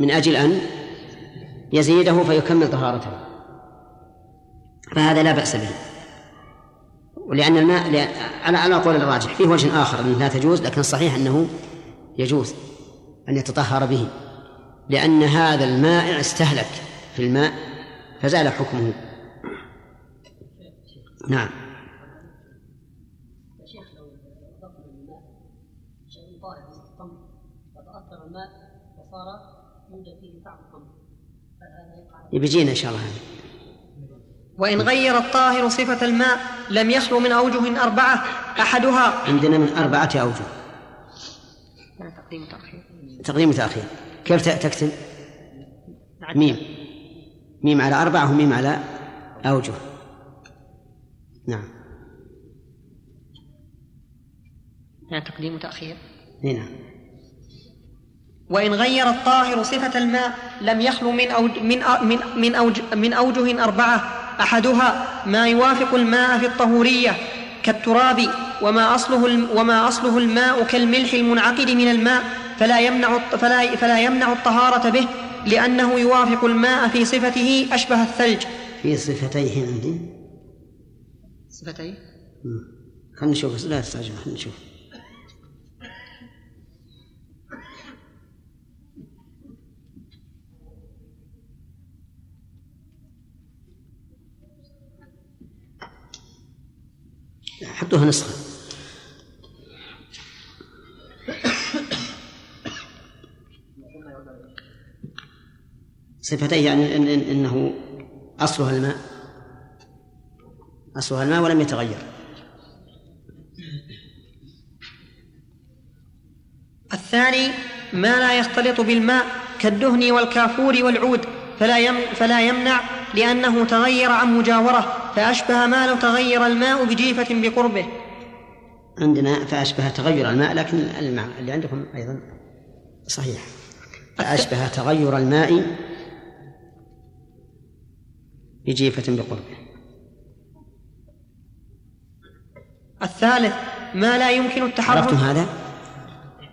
من أجل أن يزيده فيكمل طهارته. فهذا لا بأس به. ولأن الماء على على قول الراجح فيه وجه آخر أنه لا تجوز لكن الصحيح أنه يجوز أن يتطهر به لأن هذا المائع استهلك في الماء فزال حكمه. نعم. بيجينا إن شاء الله. هذا وإن غير الطاهر صفة الماء لم يخلو من أوجه أربعة أحدها. عندنا من أربعة أوجه. تقديم تأخير تقديم وتأخير. كيف تكتب؟ ميم. ميم على أربعة وميم على أوجه. نعم. يعني تقديم وتأخير. هنا وإن غير الطاهر صفة الماء لم يخلو من أوج من أ- من من أوج من أوجه أربعة أحدها ما يوافق الماء في الطهورية كالتراب وما أصله الم- وما أصله الماء كالملح المنعقد من الماء فلا يمنع الط- فلا فلا يمنع الطهارة به لأنه يوافق الماء في صفته أشبه الثلج. في صفتيه عندي صفتيه؟ مم. خلينا نشوف. لا تستعجل خلينا نشوف. حطوها نسخة. صفتيه يعني إن إن إنه أصلها الماء. أصلها الماء ولم يتغير. الثاني ما لا يختلط بالماء كالدهن والكافور والعود فلا يم فلا يمنع لأنه تغير عن مجاورة فأشبه ما لو تغير الماء بجيفة بقربه. عندنا فأشبه تغير الماء لكن الماء اللي عندكم أيضا صحيح. فأشبه تغير الماء بجيفة بقربه الثالث ما لا يمكن عرفتم التحرك هذا؟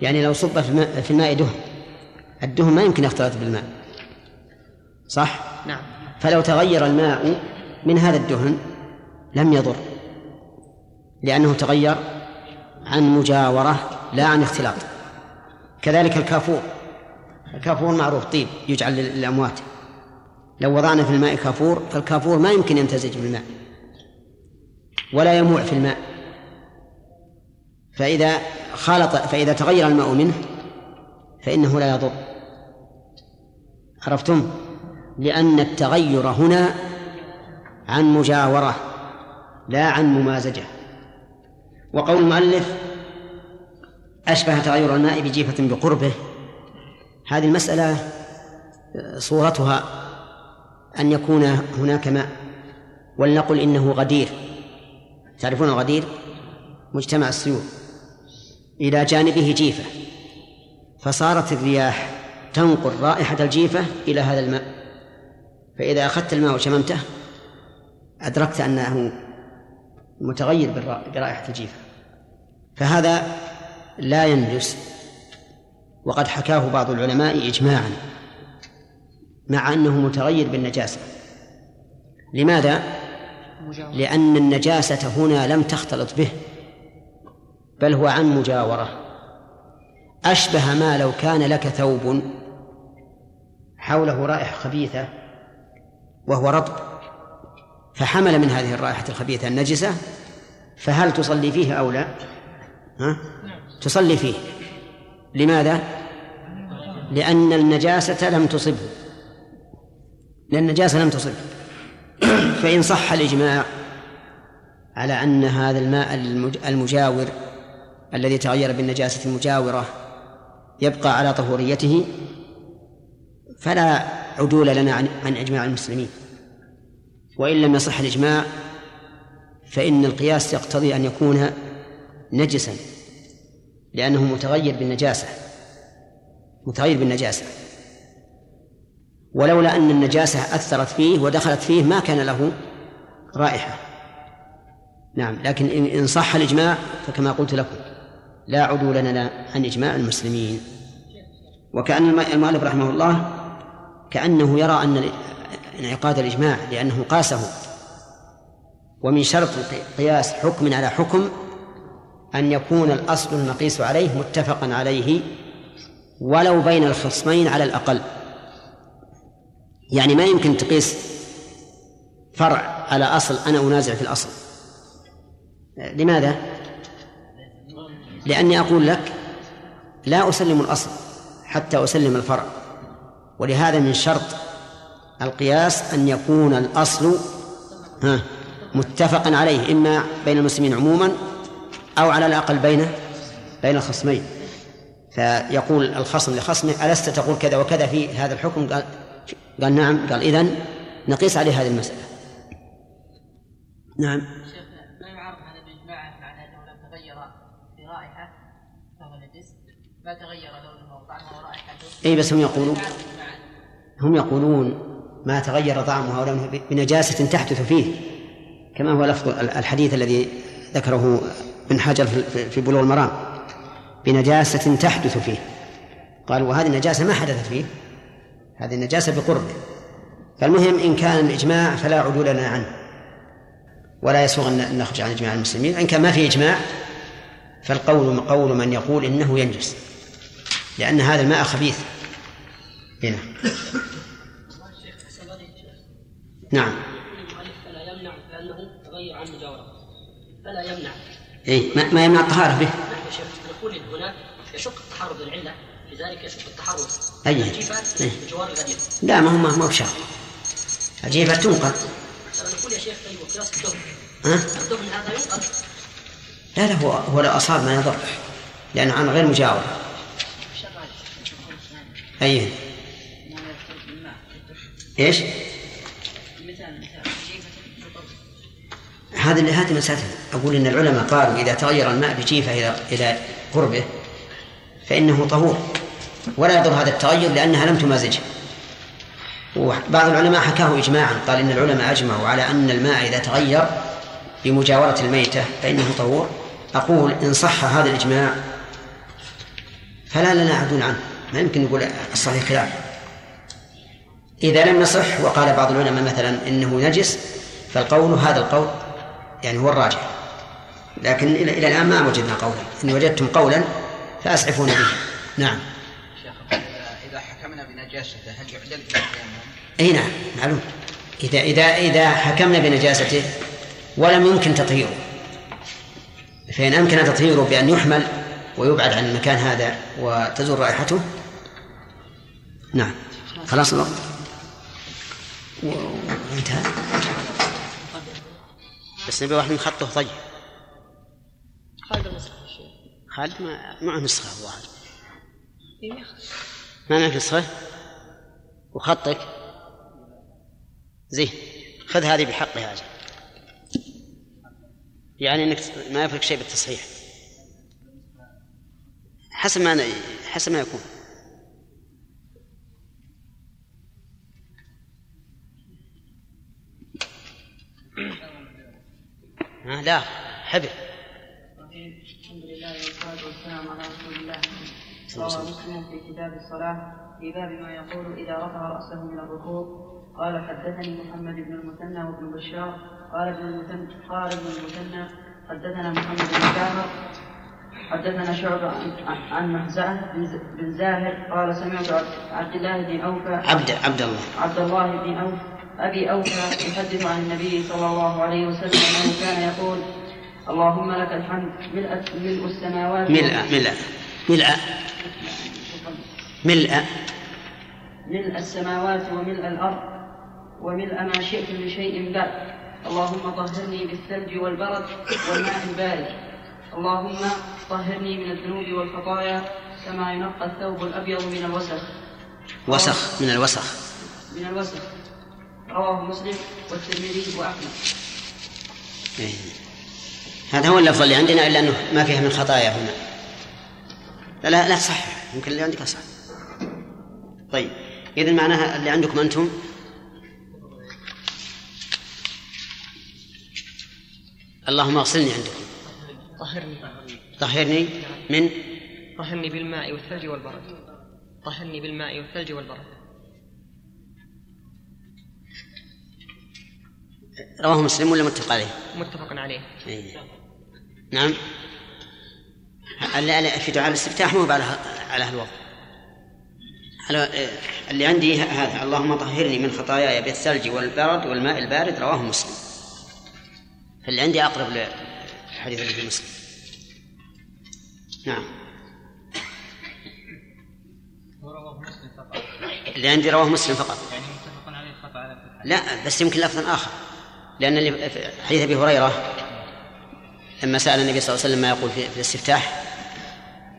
يعني لو صب في الماء, في الماء دهن. الدهن ما يمكن يختلط بالماء. صح؟ نعم. فلو تغير الماء من هذا الدهن لم يضر لأنه تغير عن مجاورة لا عن اختلاط. كذلك الكافور. الكافور معروف طيب يجعل لل- للأموات. لو وضعنا في الماء كافور فالكافور ما يمكن يمتزج بالماء ولا يموع في الماء. فإذا خالط فإذا تغير الماء منه فإنه لا يضر. عرفتم؟ لأن التغير هنا عن مجاورة لا عن ممازجة. وقول المؤلف أشبه تغير الماء بجيفة بقربه. هذه المسألة صورتها أن يكون هناك ماء ولنقل إنه غدير. تعرفون الغدير مجتمع السيول إلى جانبه جيفة. فصارت الرياح تنقل رائحة الجيفة إلى هذا الماء. فإذا أخذت الماء وشممته أدركت أنه متغير برائحة الجيفة. فهذا لا ينجس. وقد حكاه بعض العلماء إجماعا. مع أنه متغير بالنجاسة لماذا؟ لأن النجاسة هنا لم تختلط به بل هو عن مجاورة أشبه ما لو كان لك ثوب حوله رائحة خبيثة وهو رطب فحمل من هذه الرائحة الخبيثة النجسة فهل تصلي فيه أو لا؟ ها؟ تصلي فيه لماذا؟ لأن النجاسة لم تصبه لأن النجاسة لم تصبه فإن صح الإجماع على أن هذا الماء المج- المجاور الذي تغير بالنجاسة المجاورة يبقى على طهوريته فلا عدول لنا عن, عن إجماع المسلمين. وإن لم يصح الإجماع فإن القياس يقتضي أن يكون نجسا لأنه متغير بالنجاسة متغير بالنجاسة. ولولا أن النجاسة أثرت فيه ودخلت فيه ما كان له رائحة. نعم لكن إن صح الإجماع فكما قلت لكم لا عدول لنا عن إجماع المسلمين. وكأن المؤلف رحمه الله كأنه يرى أن انعقاد الإجماع لأنه قاسه. ومن شرط قياس حكم على حكم أن يكون الأصل المقيس عليه متفقا عليه ولو بين الخصمين على الأقل. يعني ما يمكن تقيس فرع على أصل أنا أنازع في الأصل. لماذا؟ لأني أقول لك لا أسلم الأصل حتى أسلم الفرع. ولهذا من شرط القياس أن يكون الأصل ها متفقا عليه إما بين المسلمين عموما أو على الأقل بين بين الخصمين. فيقول الخصم لخصمه ألست تقول كذا وكذا في هذا الحكم؟ قال قال نعم قال إذن نقيس عليه هذه المسألة. نعم. ما هذا معنى لم تغير في رائحة فهو نجس. ما تغير لونه وطعمه ورائحته؟ اي بس هم يقولون. هم يقولون ما تغير طعمه ولونه بنجاسة تحدث فيه كما هو لفظ الحديث الذي ذكره ابن حجر في- في بلوغ المرام. بنجاسة تحدث فيه. قال وهذه النجاسة ما حدثت فيه. هذه النجاسة بقربه فالمهم إن كان الإجماع فلا عدول لنا عنه. ولا يسوغ أن نخرج عن إجماع المسلمين. إن كان ما في إجماع فالقول قول من يقول إنه ينجس. لأن هذا الماء خبيث. هنا. نعم. فلا يمنع تغير فلا يمنع إيه ما, يمنع الطهارة به. نحن يا شيخ. نقول هنا يشق التحرز العله لذلك يشق التحرز أي. الجيفة إيه. بجوار الغدير لا ما هو ما هو بشرط الجيفة تنقل. ترى نقول يا شيخ طيب وقياس الدهن ها؟ الدهن هذا ينقل؟ لا لا هو هو لو أصاب ما يضر لأنه عن غير مجاور. أي إيش؟ هذه اللي هذه مسألة. أقول إن العلماء قالوا إذا تغير الماء بجيفة إلى إلى قربه فإنه طهور. ولا يضر هذا التغير لأنها لم تمازجه. وبعض العلماء حكاه إجماعا قال إن العلماء أجمعوا على أن الماء إذا تغير بمجاورة الميتة فإنه طهور. أقول إن صح هذا الإجماع فلا لنا عدول عنه. ما يمكن نقول الصحيح خلاف إذا لم يصح وقال بعض العلماء مثلا إنه نجس فالقول هذا القول يعني هو الراجح. لكن إلى الآن ما وجدنا قولا. إن وجدتم قولا فأسعفونا به. نعم. حكمنا بنجاسته هل يعدل؟ أي نعم معلوم. اذا اذا إذا حكمنا بنجاسته ولم يمكن تطهيره. فإن أمكن تطهيره بأن يحمل ويبعد عن المكان هذا وتزول رائحته نعم. خلاص الوقت وانتهى. بس نبي واحد نخطه طيب. خالد خالد ما معه نسخة الظاهر إيه، ما معك نسخة؟ وخطك. زين خذ هذه بحقها أجل. يعني إنك ما يفرق شيء بالتصحيح. حسب ما حسب ما يكون. لا حبل. الحمد لله والصلاة والسلام على رسول الله. روى مسلم في كتاب الصلاة. في باب ما يقول إذا رفع رأسه من الركوع قال حدثني محمد بن المثنى وابن بشار. قال ابن المثنى قال ابن المثنى حدثنا محمد بن جعفر حدثنا شعبة عن- محزأة بن زاهر. قال سمعت عبد- الله بن أوفى. عبد عبد الله. عبد الله بن أوف أبي أوفى يحدث عن النبي صلى الله عليه وسلم أنه كان يقول اللهم لك الحمد ملء ملء السماوات ملء ملء ملء. ملء. ملء السماوات وملء الأرض وملء ما شئت من شيء بعد. اللهم طهرني بالثلج والبرد والماء البارد. اللهم طهرني من الذنوب والخطايا كما ينقى الثوب الأبيض من الوسخ. وسخ من الوسخ. من الوسخ. رواه مسلم والترمذي وأحمد. إيه. هذا هو اللفظ اللي عندنا إلا أنه ما فيها من خطايا هنا. لا لا, لا صح يمكن اللي عندك صح طيب. إذا معناها اللي عندكم أنتم؟ اللهم اغسلني عندكم. طهرني. طهرني من؟ طهرني بالماء والثلج والبرد. طهرني بالماء والثلج والبرد. رواه مسلم ولا متفق عليه؟ متفق عليه. إيه. نعم. اللي في دعاء الاستفتاح؟ مو على على الوضع على اللي عندي هذا. اللهم طهرني من خطاياي بالثلج والبرد والماء البارد رواه مسلم. فاللي عندي أقرب للحديث اللي في مسلم. نعم. ورواه مسلم فقط اللي عندي رواه مسلم فقط. يعني متفق عليه الفتح لا بس يمكن لفظ آخر. لأن اللي حديث أبي هريرة لما سأل النبي صلى الله عليه وسلم ما يقول في الاستفتاح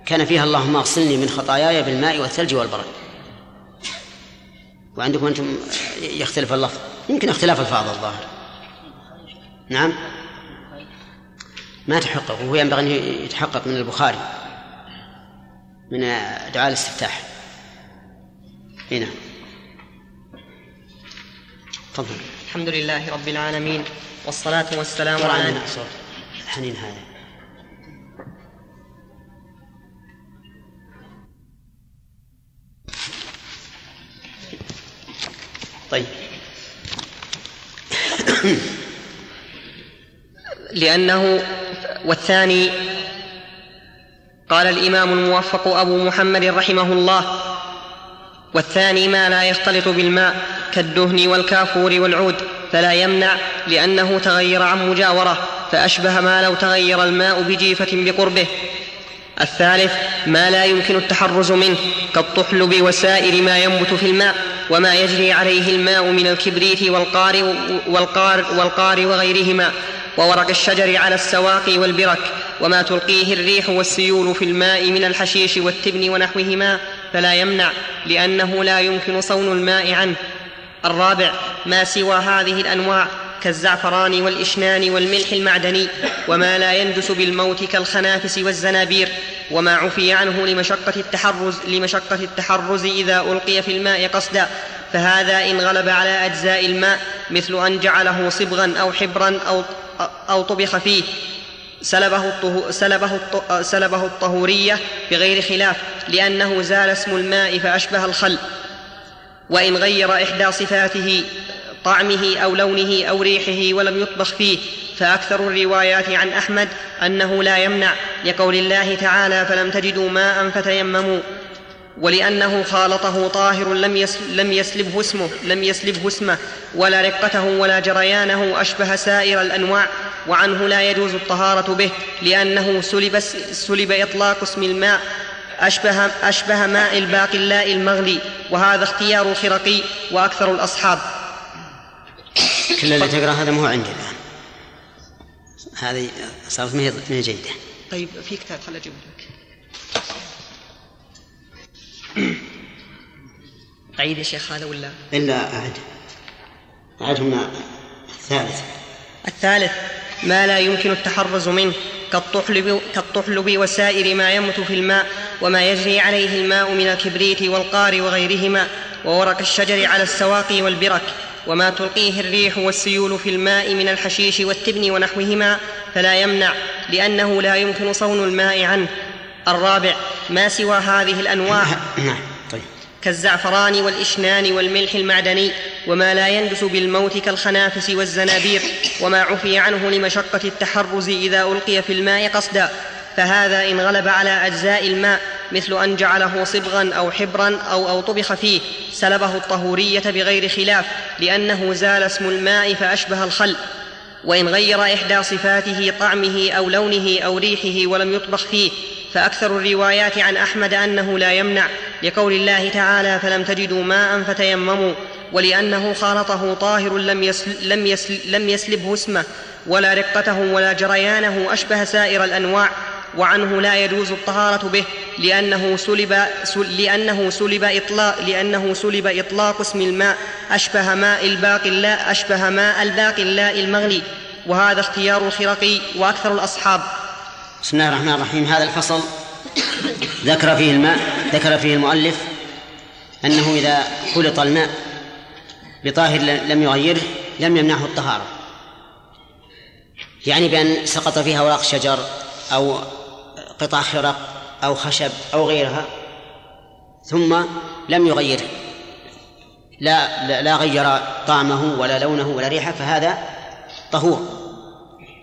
كان فيها اللهم اغسلني من خطاياي بالماء والثلج والبرد. وعندكم أنتم يختلف اللفظ. يمكن اختلاف الفاظ الظاهر. نعم. ما تحقق وهو ينبغي أن يتحقق من البخاري. من دعاء الاستفتاح. هنا تفضل. الحمد لله رب العالمين والصلاة والسلام على عندنا صوت حنين هذا طيب. لأنه والثاني قال الإمام الموفق أبو محمد رحمه الله والثاني ما لا يختلط بالماء كالدهن والكافور والعود فلا يمنع لأنه تغير عن مجاورة فأشبه ما لو تغير الماء بجيفة بقربه. الثالث ما لا يمكن التحرز منه كالطحلب وسائر ما ينبت في الماء وما يجري عليه الماء من الكبريت والقار والقار, والقار وغيرهما وورق الشجر على السواق والبرك وما تلقيه الريح والسيول في الماء من الحشيش والتبن ونحوهما فلا يمنع لأنه لا يمكن صون الماء عنه. الرابع ما سوى هذه الأنواع كالزعفران والإشنان والملح المعدني وما لا ينجس بالموت كالخنافس والزنابير وما عفي عنه لمشقة التحرز لمشقة التحرز إذا ألقي في الماء قصدا. فهذا إن غلب على أجزاء الماء مثل أن جعله صبغا أو حبرا أو أو طبخ فيه. سلبه, الطهو سلبه, الط... سلبه الطهورية بغير خلاف لأنه زال اسم الماء فأشبه الخل. وإن غير إحدى صفاته طعمه أو لونه أو ريحه ولم يطبخ فيه. فأكثر الروايات عن أحمد أنه لا يمنع لقول الله تعالى فلم تجدوا ماء فتيمموا. ولأنه خالطه طاهر لم لم يسلبه اسمه لم يسلبه اسمه ولا رقته ولا جريانه أشبه سائر الأنواع وعنه لا يجوز الطهارة به لأنه سلب سلب إطلاق اسم الماء أشبه, أشبه ماء الباقلاء المغلي. وهذا اختيار الخرقي وأكثر الأصحاب. كل اللي تقرأ هذا مو عندي الآن. هذه صارت ما هي جيده طيب في كتاب خل أجيب لك. أعيد يا شيخ هذا ولا؟ إلا أعد. أعدهم الثالث. الثالث ما لا يمكن التحرز منه كالطحلب, كالطحلب وسائر ما يمت في الماء وما يجري عليه الماء من الكبريت والقار وغيرهما وورق الشجر على السواق والبرك. وما تلقيه الريح والسيول في الماء من الحشيش والتبن ونحوهما فلا يمنع لأنه لا يمكن صون الماء عنه. الرابع ما سوى هذه الأنواع نعم طيب. كالزعفران والإشنان والملح المعدني وما لا ينجس بالموت كالخنافس والزنابير وما عفي عنه لمشقة التحرز إذا ألقي في الماء قصدا. فهذا إن غلب على أجزاء الماء مثل أن جعله صبغا أو حبرا أو أو طبخ فيه سلبه الطهورية بغير خلاف لأنه زال اسم الماء فأشبه الخل. وإن غير إحدى صفاته طعمه أو لونه أو ريحه ولم يطبخ فيه فأكثر الروايات عن أحمد أنه لا يمنع. لقول الله تعالى فلم تجدوا ماء فتيمموا. ولأنه خالطه طاهر لم, يسل لم, يسل لم يسلبه اسمه ولا رقته ولا جريانه أشبه سائر الأنواع. وعنه لا يجوز الطهارة به لأنه سلب لأنه سلب إطلاق لأنه سلب إطلاق اسم الماء أشبه ماء الباقلاء أشبه ماء الباقلاء المغلي. وهذا اختيار الخرقي وأكثر الأصحاب. بسم الله الرحمن الرحيم. هذا الفصل ذكر فيه الماء ذكر فيه المؤلف أنه إذا خلط الماء بطاهر لم يغيره لم يمنعه الطهارة. يعني بأن سقط فيها أوراق شجر أو قطع خرق أو خشب أو غيرها ثم لم يغيره لا لا, لا غير طعمه ولا لونه ولا ريحه فهذا طهور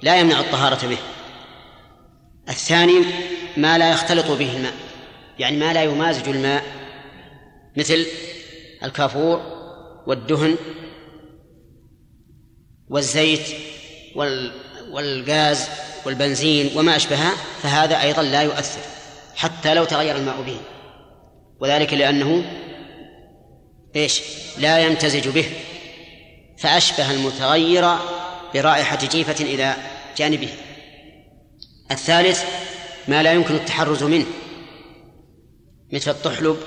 لا يمنع الطهارة به. الثاني ما لا يختلط به الماء يعني ما لا يمازج الماء مثل الكافور والدهن والزيت والغاز والبنزين وما أشبهها فهذا أيضا لا يؤثر حتى لو تغير الماء به. وذلك لأنه إيش؟ لا يمتزج به. فأشبه المتغير برائحة جيفة إلى جانبه. الثالث ما لا يمكن التحرز منه. مثل الطحلب.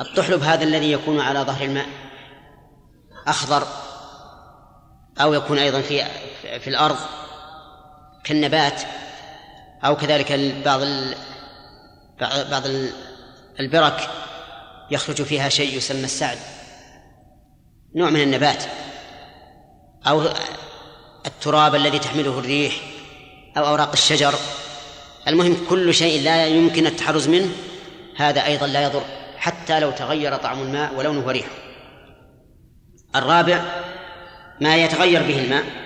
الطحلب هذا الذي يكون على ظهر الماء أخضر أو يكون أيضا في في الأرض. كالنبات أو كذلك بعض بعض البرك يخرج فيها شيء يسمى السعد نوع من النبات أو التراب الذي تحمله الريح أو أوراق الشجر. المهم كل شيء لا يمكن التحرز منه هذا أيضا لا يضر حتى لو تغير طعم الماء ولونه وريحه الرابع ما يتغير به الماء.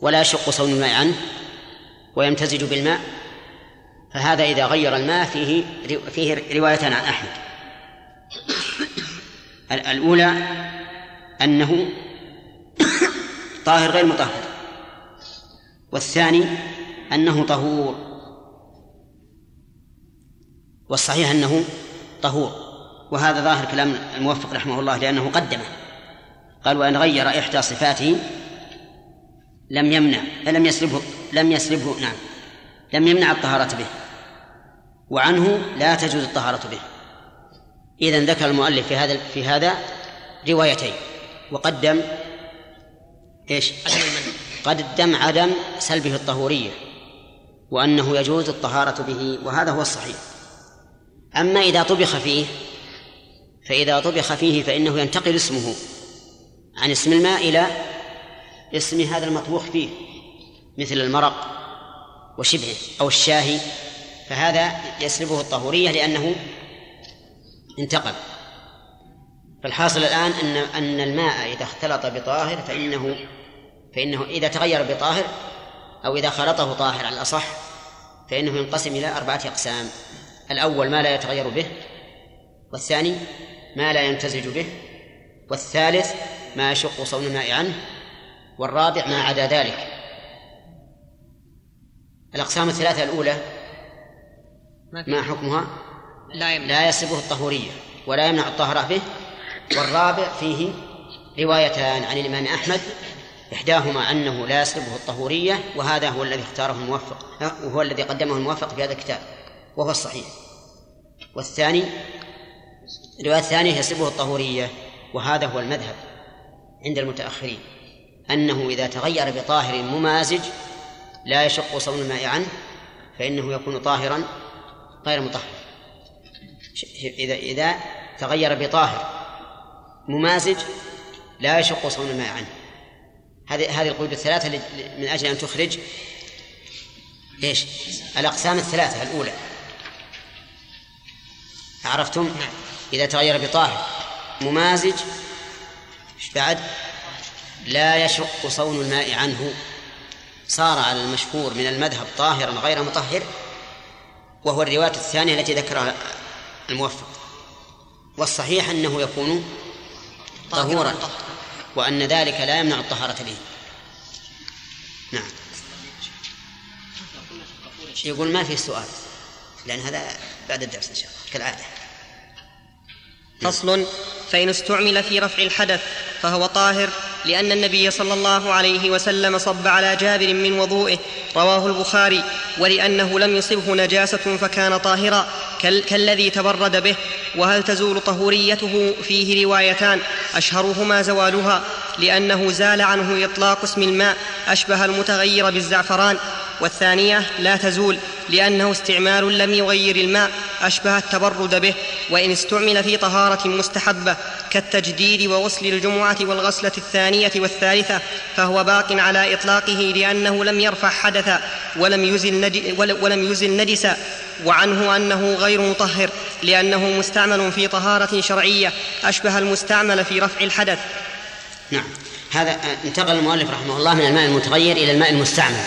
ولا يشق صون الماء عنه ويمتزج بالماء فهذا إذا غير الماء فيه فيه روايتان عن أحمد. الأولى أنه طاهر غير مطهر والثاني أنه طهور والصحيح أنه طهور وهذا ظاهر كلام الموفق رحمه الله لأنه قدمه قال وإن غير إحدى صفاته لم يمنع لم يسلبه لم يسلبه نعم. لم يمنع الطهارة به. وعنه لا تجوز الطهارة به. إذا ذكر المؤلف في هذا في هذا روايتين. وقدم إيش؟ قدم عدم سلبه الطهورية وأنه يجوز الطهارة به وهذا هو الصحيح. أما إذا طبخ فيه فإذا طبخ فيه فإنه ينتقل اسمه عن اسم الماء إلى اسم هذا المطبوخ فيه مثل المرق وشبهه أو الشاهي فهذا يسلبه الطهورية لأنه انتقل فالحاصل الآن أن أن الماء إذا اختلط بطاهر فإنه فإنه إذا تغير بطاهر أو إذا خلطه طاهر على الأصح فإنه ينقسم إلى أربعة أقسام. الأول ما لا يتغير به والثاني ما لا يمتزج به والثالث ما يشق صون الماء عنه والرابع ما عدا ذلك. الأقسام الثلاثة الأولى ما حكمها؟ لا لا يسبه الطهورية ولا يمنع الطهارة به. والرابع فيه روايتان عن الإمام أحمد إحداهما أنه لا يسلبه الطهورية وهذا هو الذي اختاره الموفق وهو الذي قدمه الموفق في هذا الكتاب وهو الصحيح. والثاني الرواية الثانية يسلبه الطهورية وهذا هو المذهب عند المتأخرين. أنه إذا تغير بطاهر ممازج لا يشق صون الماء عنه فإنه يكون طاهرا غير مطهر إذا إذا تغير بطاهر ممازج لا يشق صون الماء عنه هذه هذه القيود الثلاثة من أجل أن تخرج إيش؟ الأقسام الثلاثة الأولى عرفتم؟ إذا تغير بطاهر ممازج إيش بعد؟ لا يشق صون الماء عنه. صار على المشهور من المذهب طاهرا غير مطهر وهو الرواية الثانية التي ذكرها الموفق. والصحيح أنه يكون طهورا وأن ذلك لا يمنع الطهارة به. نعم. يقول ما في سؤال؟ لأن هذا بعد الدرس إن شاء الله كالعادة. فصل فإن استعمل في رفع الحدث فهو طاهر. لأن النبي صلى الله عليه وسلم صب على جابر من وضوئه رواه البخاري ولأنه لم يصبه نجاسة فكان طاهرا. كالذي تبرد به. وهل تزول طهوريته فيه روايتان؟ أشهرهما زوالها لأنه زال عنه إطلاق اسم الماء أشبه المتغير بالزعفران. والثانية لا تزول لأنه استعمال لم يغير الماء أشبه التبرد به. وإن استعمل في طهارة مستحبة كالتجديد وغسل الجمعة والغسلة الثانية والثالثة فهو باق على إطلاقه لأنه لم يرفع حدثا ولم يزل, ولم يزل نجسا. وعنه أنه غير مطهر لأنه مستعمل في طهارة شرعية أشبه المستعمل في رفع الحدث. نعم. هذا انتقل المؤلف رحمه الله من الماء المتغير إلى الماء المستعمل.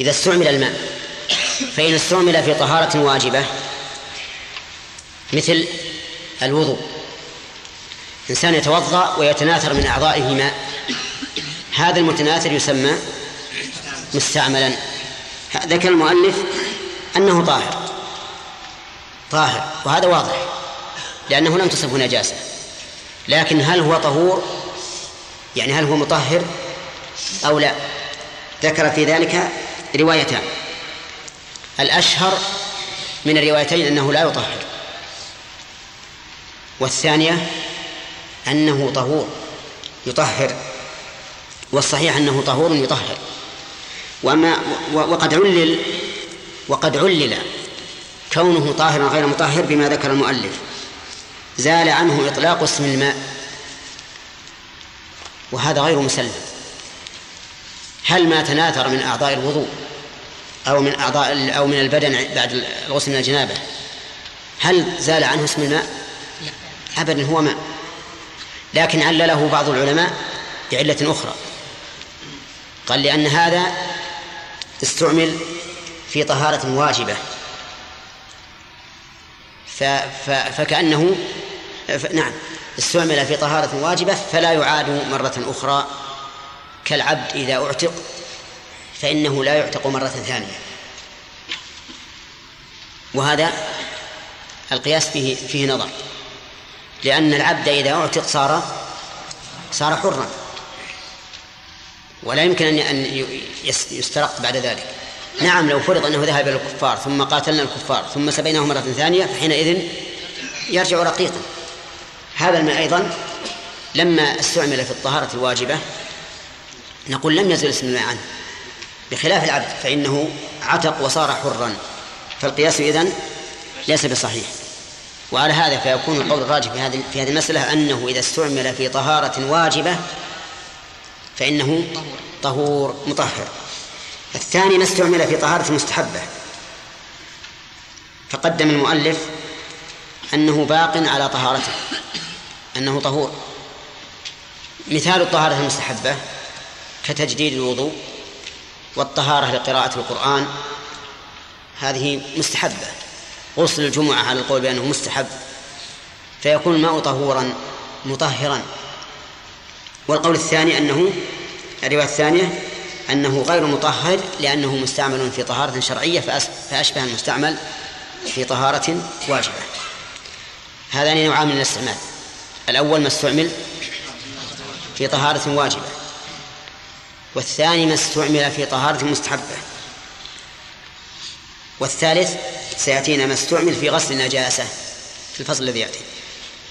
إذا استعمل الماء فإن استعمل في طهارة واجبة مثل الوضوء إنسان يتوضأ ويتناثر من أعضائه ماء. هذا المتناثر يسمى مستعملا. ذكر المؤلف أنه طاهر. طاهر. وهذا واضح. لأنه لم تصبه نجاسة. لكن هل هو طهور؟ يعني هل هو مطهر أو لا؟ ذكر في ذلك روايتان. الأشهر من الروايتين أنه لا يطهر. والثانية أنه طهور يطهر. والصحيح أنه طهور يطهر. وما وقد علل وقد علل كونه طاهرا غير مطهر بما ذكر المؤلف. زال عنه إطلاق اسم الماء. وهذا غير مسلم. هل ما تناثر من أعضاء الوضوء أو من أعضاء أو من البدن بعد الغسل من الجنابة؟ هل زال عنه اسم الماء؟ أبدا هو ماء. لكن علله بعض العلماء بعلة أخرى. قال لأن هذا استعمل في طهارة واجبة. ف ف فكأنه ف نعم استعمل في طهارة واجبة فلا يعاد مرة أخرى كالعبد إذا أعتق فإنه لا يعتق مرة ثانية. وهذا القياس فيه فيه نظر. لأن العبد إذا أعتق صار صار حرا. ولا يمكن أن يسترق بعد ذلك. نعم لو فرض أنه ذهب إلى الكفار ثم قاتلنا الكفار ثم سبيناه مرة ثانية فحينئذ يرجع رقيقا. هذا الماء أيضا لما استعمل في الطهارة الواجبة نقول لم يزل اسم الماء عنه. بخلاف العبد فإنه عتق وصار حرا. فالقياس إذن ليس بصحيح. وعلى هذا فيكون القول الراجح في هذه في هذه المسألة أنه إذا استعمل في طهارة واجبة فإنه طهور مطهر. الثاني ما استعمل في طهارة مستحبة. فقدم المؤلف أنه باق على طهارته أنه طهور. مثال الطهارة المستحبة كتجديد الوضوء والطهارة لقراءة القرآن هذه مستحبة. غسل الجمعة على القول بأنه مستحب فيكون الماء طهورا مطهرا. والقول الثاني أنه الرواية الثانية أنه غير مطهر لأنه مستعمل في طهارة شرعية فأشبه المستعمل في طهارة واجبة. هذان نوعان من الاستعمال. الأول ما استعمل في طهارة واجبة والثاني ما استعمل في طهارة مستحبة والثالث سيأتينا ما استعمل في غسل النجاسة في الفصل الذي يأتي.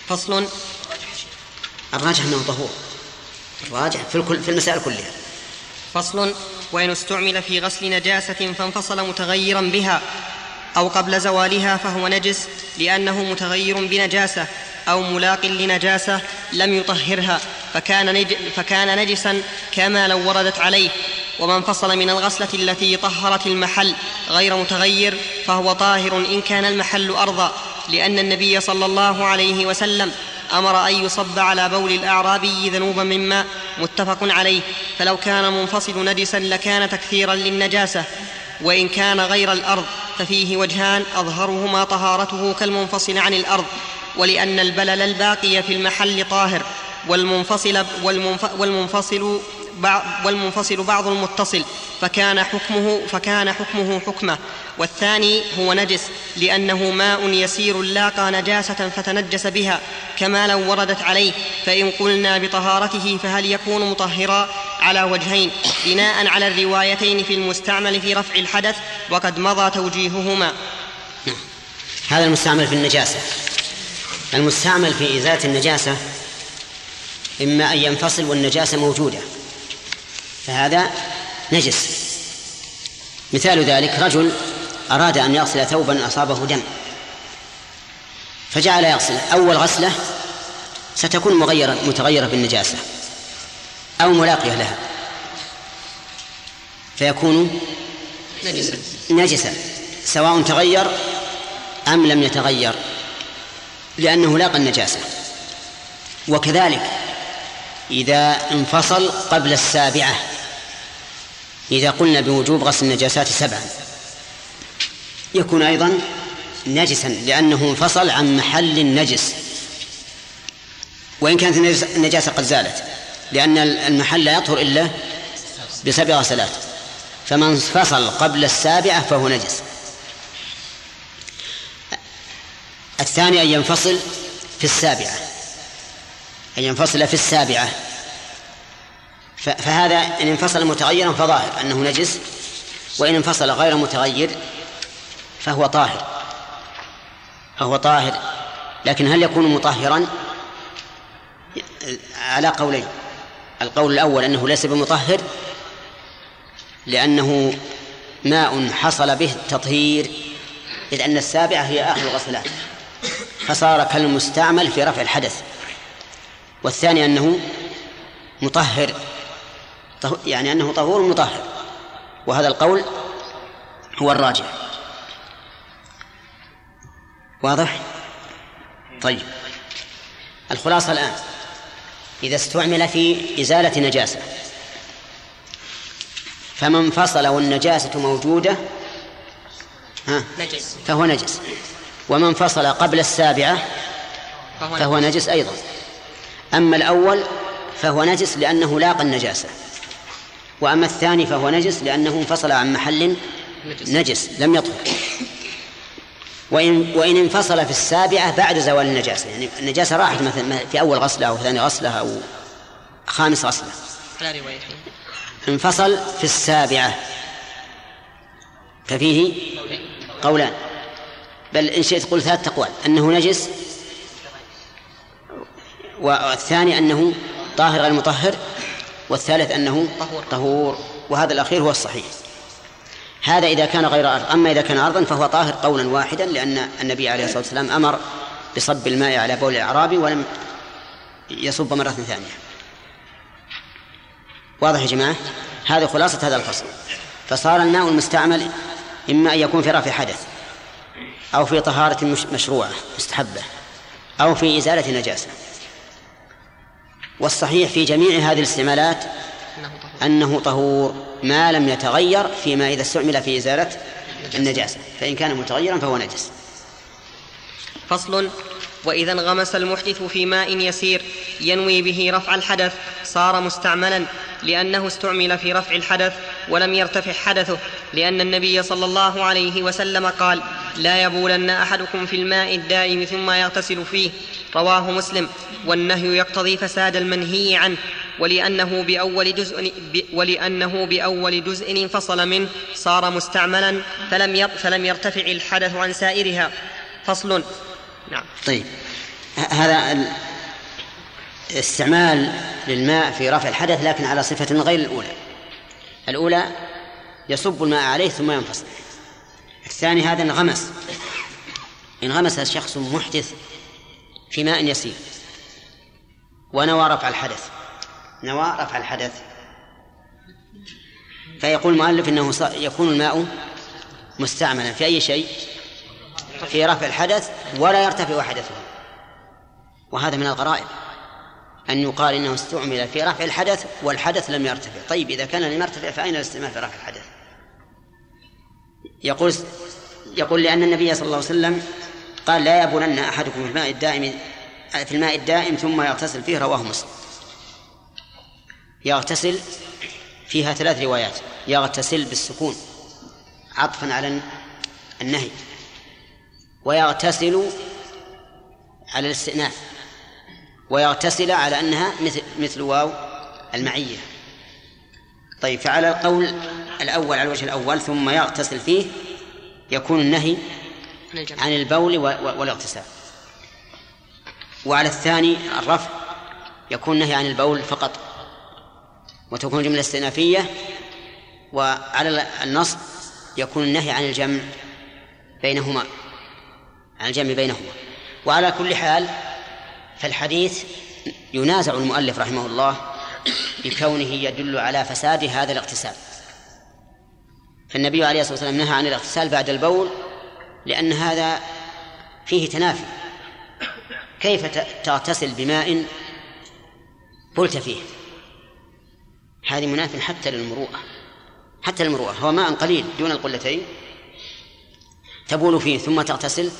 فصل الراجح أنه طهور الراجح في, الكل في المسائل كلها. فصل وإن استعمل في غسل نجاسة فانفصل متغيرا بها أو قبل زوالها فهو نجس لأنه متغير بنجاسة أو ملاق لنجاسة لم يطهرها فكان, نج فكان نجسا كما لو وردت عليه وما انفصل من الغسلة التي طهرت المحل غير متغير فهو طاهر إن كان المحل أرضا لأن النبي صلى الله عليه وسلم أمر أن يصب على بول الأعرابي ذنوبا من ماء متفق عليه فلو كان منفصل نجسا لكان تكثيرا للنجاسة وإن كان غير الأرض ففيه وجهان أظهرهما طهارته كالمنفصل عن الأرض ولأن البلل الباقي في المحل طاهر والمنفصل والمنفصل والمنفصل بعض المتصل فكان حكمه فكان حكمه حكمة. والثاني هو نجس لأنه ماء يسير لاقى نجاسة فتنجس بها كما لو وردت عليه. فإن قلنا بطهارته فهل يكون مطهرا؟ على وجهين بناء على الروايتين في المستعمل في رفع الحدث وقد مضى توجيههما. هذا المستعمل في النجاسة. المستعمل في إزالة النجاسة إما أن ينفصل والنجاسة موجودة. فهذا نجس. مثال ذلك رجل أراد أن يغسل ثوبا أصابه دم. فجعل يغسل. أول غسلة ستكون مغيرة متغيرة بالنجاسة أو ملاقية لها. فيكون نجسا. نجسا. سواء تغير أم لم يتغير. لأنه لاقى النجاسة. وكذلك إذا انفصل قبل السابعة. إذا قلنا بوجوب غسل النجاسات سبعا. يكون أيضا نجسا لأنه انفصل عن محل النجس. وإن كانت النجاسة قد زالت لأن المحل لا يطهر إلا بسبع غسلات. فمن انفصل قبل السابعة فهو نجس. الثاني أن ينفصل في السابعة. أن ينفصل في السابعة. فهذا إن انفصل متغيرا فظاهر أنه نجس وإن انفصل غير متغير فهو طاهر. فهو طاهر. لكن هل يكون مطهرا؟ على قولين. القول الأول أنه ليس بمطهر لأنه ماء حصل به التطهير إذ أن السابعة هي آخر الغسلات فصار كالمستعمل في رفع الحدث. والثاني أنه مطهر. يعني أنه طهور مطهر. وهذا القول هو الراجح. واضح؟ طيب. الخلاصة الآن. إذا استعمل في إزالة نجاسة فمن فصل والنجاسة موجودة ها؟ نجس. فهو نجس. ومن فصل قبل السابعة فهو, فهو نجس أيضا. أما الأول فهو نجس لأنه لاقى النجاسة. وأما الثاني فهو نجس لأنه انفصل عن محل نجس. نجس لم يطهر وإن وإن انفصل في السابعة بعد زوال النجاسة يعني النجاسة راحت مثلا في أول غسلة أو ثاني غسلة أو خامس غسلة. على روايتين انفصل في السابعة. ففيه قولان. بل إن شئت قل ثلاث أقوال أنه نجس والثاني أنه طاهر غير مطهر. والثالث أنه طهور. وهذا الأخير هو الصحيح. هذا إذا كان غير أرض. أما إذا كان أرضا فهو طاهر قولا واحدا لأن النبي عليه الصلاة والسلام أمر بصب الماء على بول الأعرابي ولم يصب مرة ثانية. واضح يا جماعة؟ هذه خلاصة هذا الفصل. فصار الماء المستعمل إما أن يكون في رفع حدث أو في طهارة مش- مشروعة مستحبة أو في إزالة نجاسة. والصحيح في جميع هذه الاستعمالات أنه طهور. ما لم يتغير فيما إذا استعمل في إزالة النجاسة. فإن كان متغيرا فهو نجس. فصل. وإذا انغمس المحدث في ماء يسير ينوي به رفع الحدث صار مستعملا لأنه استعمل في رفع الحدث ولم يرتفع حدثه لأن النبي صلى الله عليه وسلم قال لا يبولن أحدكم في الماء الدائم ثم يغتسل فيه. رواه مسلم والنهي يقتضي فساد المنهي عنه ولأنه بأول جزء ولأنه بأول جزء انفصل منه صار مستعملا فلم فلم يرتفع الحدث عن سائرها. فصل. نعم. طيب. هذا ال- استعمال للماء في رفع الحدث لكن على صفة غير الأولى. الأولى يصب الماء عليه ثم ينفصل. الثاني هذا انغمس. انغمس شخص محدث في ماء يسير. ونوى رفع الحدث. نوى رفع الحدث. فيقول المؤلف إنه يكون الماء مستعملا في أي شيء؟ في رفع الحدث ولا يرتفع حدثه. وهذا من الغرائب. أن يقال إنه استعمل في رفع الحدث والحدث لم يرتفع. طيب إذا كان لم يرتفع فأين الاستعمال في رفع الحدث؟ يقول يقول لأن النبي صلى الله عليه وسلم قال لا يبولن أحدكم في الماء الدائم في الماء الدائم ثم يغتسل فيه رواه مسلم. يغتسل فيها ثلاث روايات. يغتسل بالسكون عطفا على النهي. ويغتسل على الاستئناف. ويغتسل على أنها مثل مثل واو المعية. طيب فعلى القول الأول على الوجه الأول ثم يغتسل فيه يكون النهي عن البول والاغتسال. وعلى الثاني الرفع يكون نهي عن البول فقط وتكون جملة استئنافية وعلى النصب يكون النهي عن الجمع بينهما عن الجمع بينهما. وعلى كل حال فالحديث ينازع المؤلف رحمه الله بكونه يدل على فساد هذا الاغتسال. فالنبي عليه الصلاة والسلام نهى عن الاغتسال بعد البول لأن هذا فيه تنافي. كيف تغتسل بماء بلت فيه. هذه مناف حتى للمروءة. حتى المروءة هو ماء قليل دون القلتين تبول فيه ثم تغتسل.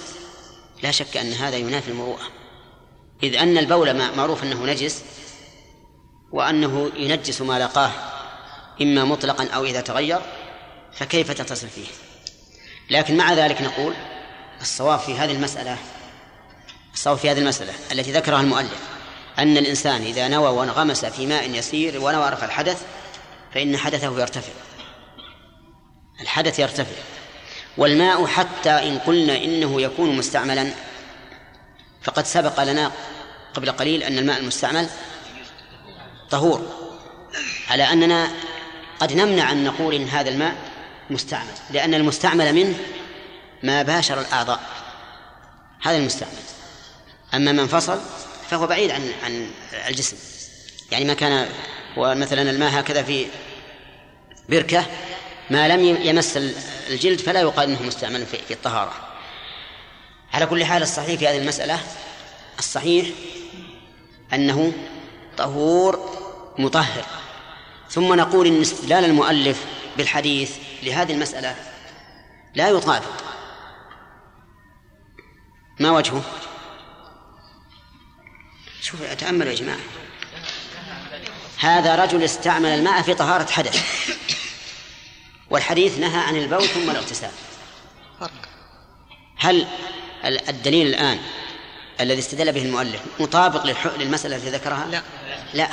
لا شك أن هذا ينافي المروءة. إذ أن البول معروف أنه نجس وأنه ينجس ما لقاه إما مطلقا أو إذا تغير فكيف تغتسل فيه؟ لكن مع ذلك نقول الصواب في هذه المسألة الصواب في هذه المسألة التي ذكرها المؤلف أن الإنسان إذا نوى وانغمس في ماء يسير ونوى رفع الحدث فإن حدثه يرتفع. الحدث يرتفع. والماء حتى إن قلنا إنه يكون مستعملا فقد سبق لنا قبل قليل أن الماء المستعمل طهور. على أننا قد نمنع أن نقول إن هذا الماء مستعمل لأن المستعمل منه ما باشر الأعضاء هذا المستعمل. أما من فصل فهو بعيد عن عن الجسم. يعني ما كان ومثلا الماء هكذا في بركة ما لم يمس الجلد فلا يقال إنه مستعمل في الطهارة. على كل حال الصحيح في هذه المسألة الصحيح أنه طهور مطهر. ثم نقول إن استدلال المؤلف بالحديث لهذه المسألة. لا يطابق. ما وجهه؟ شوف تأملوا يا جماعة. هذا رجل استعمل الماء في طهارة حدث. والحديث نهى عن البول ثم الاغتسال. هل الدليل الآن الذي استدل به المؤلف مطابق للمسألة التي ذكرها؟ لا. لا.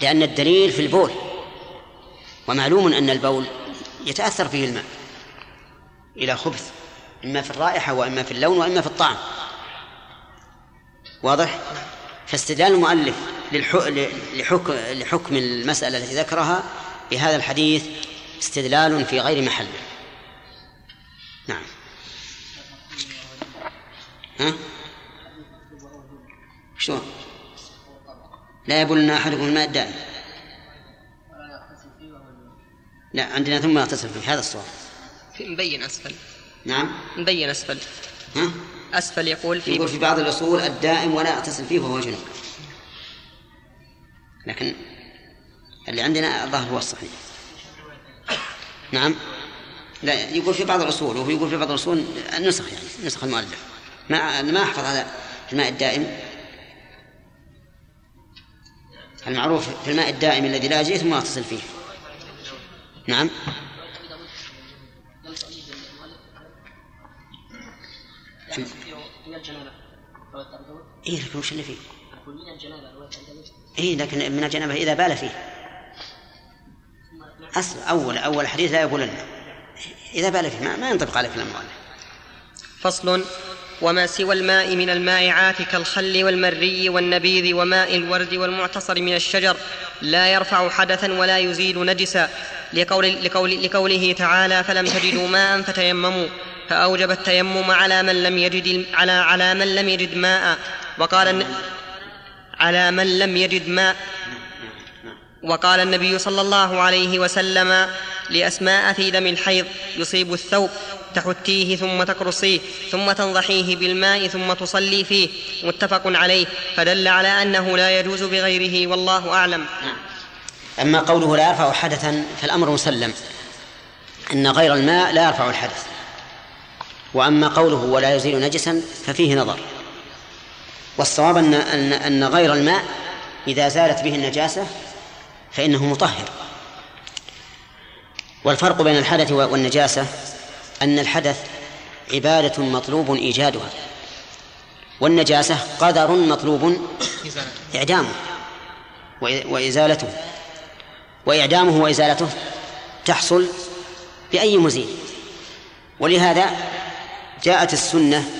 لأن الدليل في البول. ومعلوم أن البول يتأثر فيه الماء إلى خبث إما في الرائحة وإما في اللون وإما في الطعم واضح؟ فاستدلال المؤلف لحكم لحكم المسألة التي ذكرها بهذا الحديث استدلال في غير محله نعم ها؟ شلون؟ لا يبولن أحدكم الماء الدائم لا عندنا ثم يغتسل فيه هذا الصواب مبين أسفل. نعم. مبين أسفل. ها؟ أسفل يقول في يقول في بعض الأصول الدائم ولا يغتسل فيه وهو جنوب لكن اللي عندنا الظاهر هو الصحيح. نعم. لا يقول في بعض الأصول وهو يقول في بعض الأصول النسخ يعني نسخ المؤلف. ما ما أحفظ هذا الماء الدائم؟ المعروف في الماء الدائم الذي لا يجري ثم يغتسل فيه. نعم. إيه لكن وش اللي فيه؟ إيه لكن من الجنابة إذا بال فيه. أصل أول أول حديث لا يقولن. إذا بال فيه ما, ما ينطبق على كلام المؤلف فصل. وما سوى الماء من المائعات كالخل والمري والنبيذ وماء الورد والمعتصر من الشجر لا يرفع حدثا ولا يزيل نجسا. لقول لقول لقوله تعالى فلم تجدوا ماء فتيمموا. فأوجب التيمم على من لم يجد على على من لم يجد ماء. وقال على من لم يجد ماء. وقال النبي صلى الله عليه وسلم لأسماء في دم الحيض يصيب الثوب تحتيه ثم تكرصيه ثم تنضحيه بالماء ثم تصلي فيه متفق عليه فدل على أنه لا يجوز بغيره والله أعلم. أما قوله لا يرفع حدثا فالأمر مسلم أن غير الماء لا يرفع الحدث. وأما قوله ولا يزيل نجسا ففيه نظر. والصواب أن أن غير الماء إذا زالت به النجاسة فإنه مطهر. والفرق بين الحدث والنجاسة أن الحدث عبادة مطلوب إيجادها والنجاسة قدر مطلوب إعدامه وإزالته وإعدامه وإزالته تحصل بأي مزيل ولهذا جاءت السنة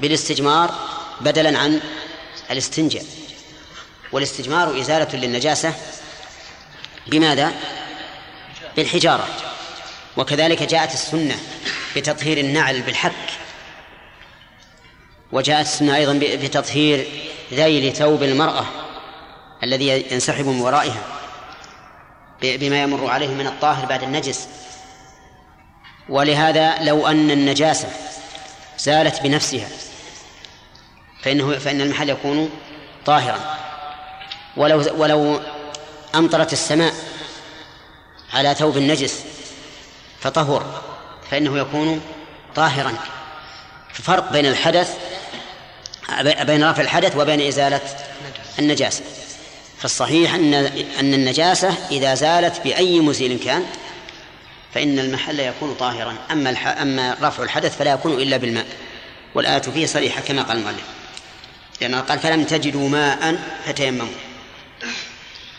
بالاستجمار بدلا عن الاستنجاء والاستجمار إزالة للنجاسة بماذا؟ بالحجارة. وكذلك جاءت السنة بتطهير النعل بالحك. وجاءت السنة أيضا بتطهير ذيل ثوب المرأة الذي ينسحب من ورائها. بما يمر عليه من الطاهر بعد النجس. ولهذا لو أن النجاسة زالت بنفسها فإنه فإن المحل يكون طاهرا. ولو ولو أمطرت السماء على ثوب النجس فطهر فإنه يكون طاهرا. فرق بين الحدث بين رفع الحدث وبين إزالة النجاسة. فالصحيح أن أن النجاسة إذا زالت بأي مزيل كان فإن المحل يكون طاهرا. أما أما رفع الحدث فلا يكون إلا بالماء. والآية فيه صريحة كما قال المؤلف لأنه قال فلم تجدوا ماء فتيمموا.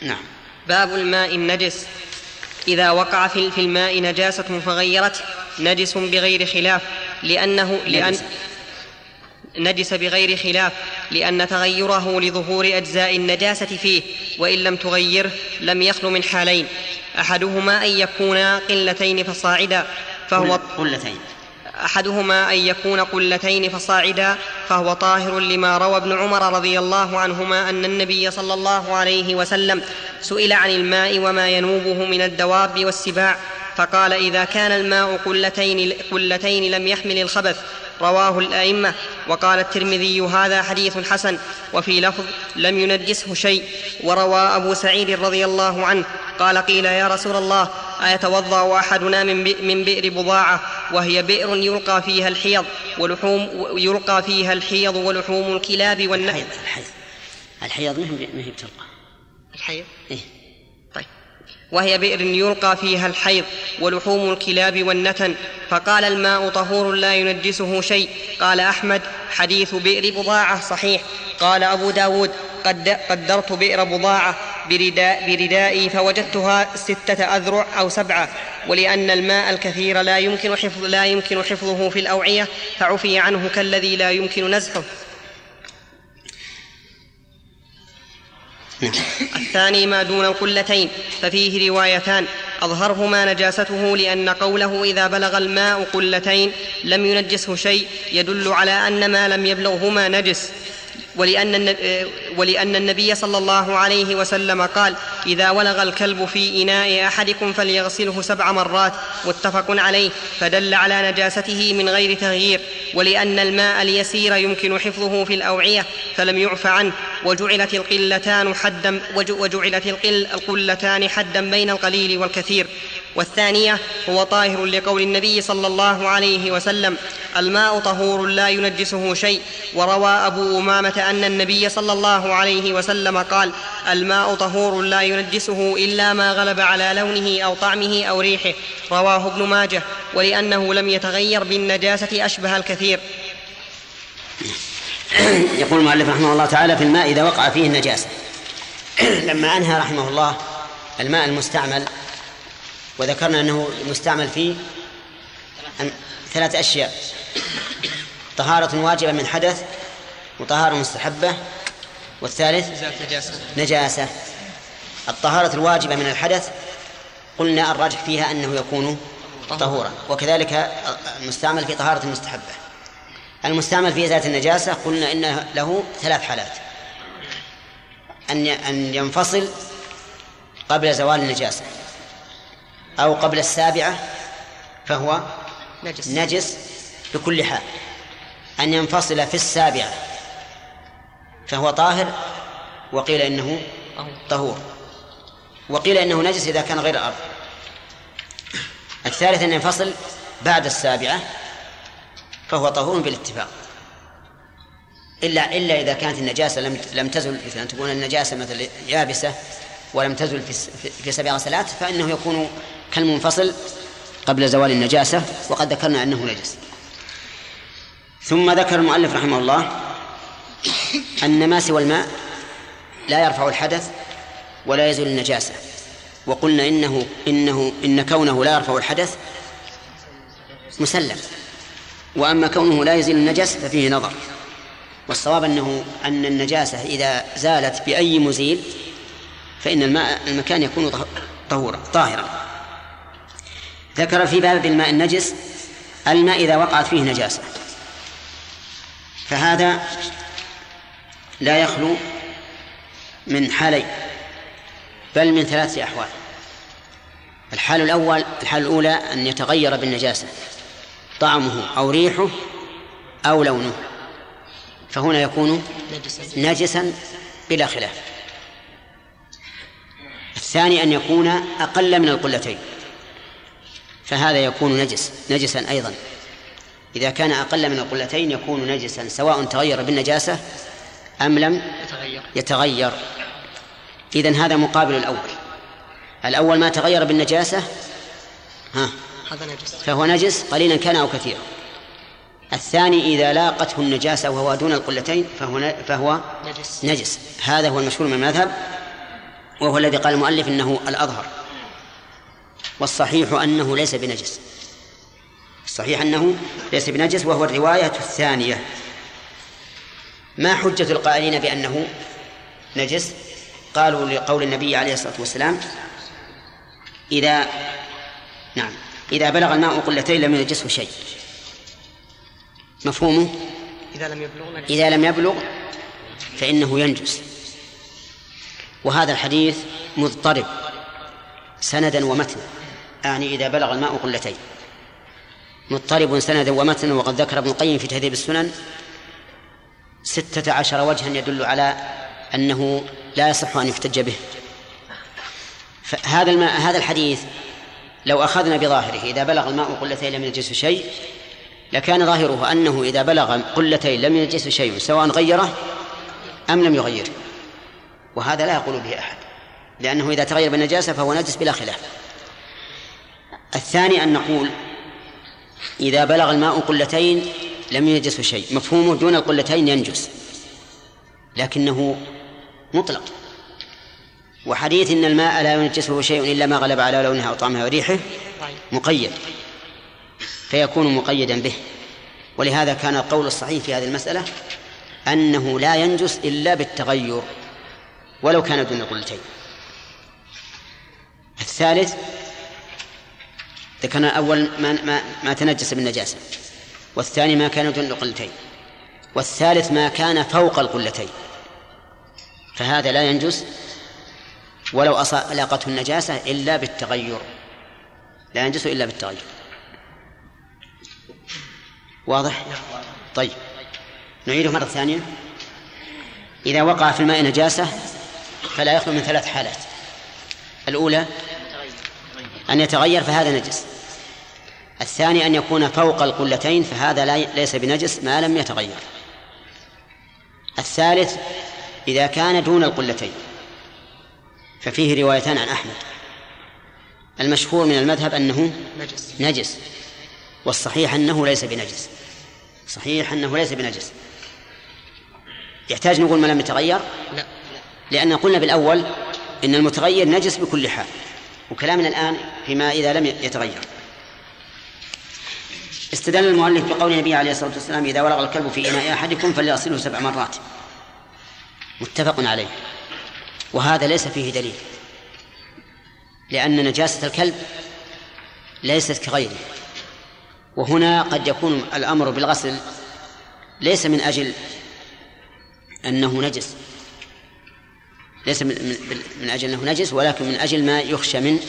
نعم. باب الماء النجس. إذا وقع في الماء نجاسة فغيرت نجس بغير خلاف لأنه لأن نجس بغير خلاف لأن تغيره لظهور أجزاء النجاسة فيه وإن لم تغيره لم يخل من حالين. أحدهما أن يكونا قلتين فصاعدا فهو قلتين. أحدهما أن يكون قلتين فصاعدا فهو طاهر لما روى ابن عمر رضي الله عنهما أن النبي صلى الله عليه وسلم سئل عن الماء وما ينوبه من الدواب والسباع فقال إذا كان الماء قلتين قلتين لم يحمل الخبث رواه الأئمة. وقال الترمذي هذا حديث حسن وفي لفظ لم ينجسه شيء. وروى أبو سعيد رضي الله عنه قال قيل يا رسول الله أيتوضأ أحدنا من من بئر بضاعة وهي بئر يلقى فيها الحيض ولحوم يلقى فيها الحيض ولحوم الكلاب والنحل. الحيض الحيض. الحيض ما هي بتلقى؟ الحيض. إيه؟ وهي بئر يلقى فيها الحيض ولحوم الكلاب والنتن. فقال الماء طهور لا ينجسه شيء. قال أحمد حديث بئر بضاعة صحيح. قال أبو داود قد قدرت بئر بضاعة برداء بردائي فوجدتها ستة أذرع أو سبعة. ولأن الماء الكثير لا يمكن حفظ لا يمكن حفظه في الأوعية فعفي عنه كالذي لا يمكن نزحه. الثاني ما دون القلتين ففيه روايتان. أظهرهما نجاسته لأن قوله إذا بلغ الماء قلتين لم ينجسه شيء يدل على أن ما لم يبلغهما نجس. ولأن, النبي صلى الله عليه وسلم قال إذا ولغ الكلب في إناء أحدكم فليغسله سبع مرات متفق عليه فدل على نجاسته من غير تغيير ولأن الماء اليسير يمكن حفظه في الأوعية فلم يعف عنه وجعلت القلتان حدا وجعلت القلتان حدا بين القليل والكثير. والثانية هو طاهر لقول النبي صلى الله عليه وسلم الماء طهور لا ينجسه شيء وروى أبو أمامة أن النبي صلى الله عليه وسلم قال الماء طهور لا ينجسه إلا ما غلب على لونه أو طعمه أو ريحه رواه ابن ماجه ولأنه لم يتغير بالنجاسة أشبه الكثير. يقول المؤلف رحمه الله تعالى في الماء إذا وقع فيه النجاسة. لما أنهى رحمه الله الماء المستعمل وذكرنا أنه مستعمل في ثلاث أشياء. طهارة واجبة من حدث وطهارة مستحبة. والثالث نجاسة. الطهارة الواجبة من الحدث قلنا الراجح فيها أنه يكون طهورا وكذلك المستعمل في طهارة المستحبة المستعمل في إزالة النجاسة قلنا إن له ثلاث حالات. أن أن ينفصل قبل زوال النجاسة. أو قبل السابعة فهو نجس, نجس بكل حال. أن ينفصل في السابعة فهو طاهر وقيل إنه طهور. وقيل إنه نجس إذا كان غير الأرض الثالث أن ينفصل بعد السابعة فهو طهور بالاتفاق. إلا إلا إذا كانت النجاسة لم لم تزل مثل أن تكون النجاسة مثل يابسة ولم تزل في- في سبع غسلات فإنه يكون كالمنفصل قبل زوال النجاسة وقد ذكرنا أنه نجس. ثم ذكر المؤلف رحمه الله أن ما سوى الماء لا يرفع الحدث ولا يزول النجاسة. وقلنا إنه إنه إن كونه لا يرفع الحدث مسلم. وأما كونه لا يزيل النجس ففيه نظر. والصواب أنه أن النجاسة إذا زالت بأي مزيل فإن الماء المكان يكون طه- طهورا طاهرا. ذكر في باب الماء النجس الماء إذا وقعت فيه نجاسة. فهذا لا يخلو من حالين بل من ثلاثة أحوال. الحال الأول الحال الأولى أن يتغير بالنجاسة طعمه أو ريحه أو لونه. فهنا يكون نجسا بلا خلاف. الثاني أن يكون أقل من القلتين. فهذا يكون نجس نجسا أيضا. إذا كان أقل من القلتين يكون نجسا سواء تغير بالنجاسة أم لم يتغير. يتغير. إذن هذا مقابل الأول. الأول ما تغير بالنجاسة ها هذا نجس. فهو نجس قليلا كان أو كثيرا الثاني إذا لاقته النجاسة وهو دون القلتين فهو فهو نجس. نجس. هذا هو المشهور من المذهب وهو الذي قال المؤلف إنه الأظهر. والصحيح أنه ليس بنجس. الصحيح أنه ليس بنجس وهو الرواية الثانية. ما حجة القائلين بأنه نجس؟ قالوا لقول النبي عليه الصلاة والسلام إذا نعم إذا بلغ الماء قلتين لم ينجسه شيء. مفهومه إذا لم يبلغ نجس. إذا لم يبلغ فإنه ينجس. وهذا الحديث مضطرب. سندا ومتنا يعني إذا بلغ الماء قلتين. مضطرب سندا ومتنا وقد ذكر ابن القيم في تهذيب السنن. ستة عشر وجها يدل على أنه لا يصح أن يحتج به. فهذا الماء هذا الحديث لو أخذنا بظاهره إذا بلغ الماء قلتين لم ينجسه شيء لكان ظاهره أنه إذا بلغ قلتين لم ينجسه شيء سواء غيره أم لم يغيره. وهذا لا يقول به أحد. لأنه إذا تغير بالنجاسة فهو نجس بلا خلاف. الثاني أن نقول إذا بلغ الماء قلتين لم ينجسه شيء. مفهومه دون القلتين ينجس. لكنه مطلق. وحديث إن الماء لا ينجسه شيء إلا ما غلب على لونها أو طعمها وريحه مقيد. فيكون مقيدا به. ولهذا كان القول الصحيح في هذه المسألة أنه لا ينجس إلا بالتغير ولو كان دون القلتين. الثالث ذكرنا أول ما, ما, ما تنجس بالنجاسة والثاني ما كان دون القلتين والثالث ما كان فوق القلتين. فهذا لا ينجس ولو أصا- لاقته النجاسة إلا بالتغير. لا ينجس إلا بالتغير. واضح؟ طيب. نعيده مرة ثانية. إذا وقع في الماء نجاسة فلا يخلو من ثلاث حالات. الأولى أن يتغير فهذا نجس. الثاني أن يكون فوق القلتين فهذا لا ليس بنجس ما لم يتغير. الثالث إذا كان دون القلتين ففيه روايتان عن أحمد. المشهور من المذهب أنه نجس. نجس والصحيح أنه ليس بنجس. صحيح أنه ليس بنجس. يحتاج نقول ما لم يتغير؟ لا. لأن قلنا بالأول إن المتغير نجس بكل حال. وكلامنا الآن فيما إذا لم يتغير. استدل المؤلف بقول النبي عليه الصلاة والسلام إذا ولغ الكلب في إناء أحدكم فليغسله سبع مرات. متفق عليه. وهذا ليس فيه دليل. لأن نجاسة الكلب ليست كغيره. وهنا قد يكون الأمر بالغسل ليس من أجل أنه نجس. ليس من, من, أجل أنه نجس ولكن من أجل ما يخشى من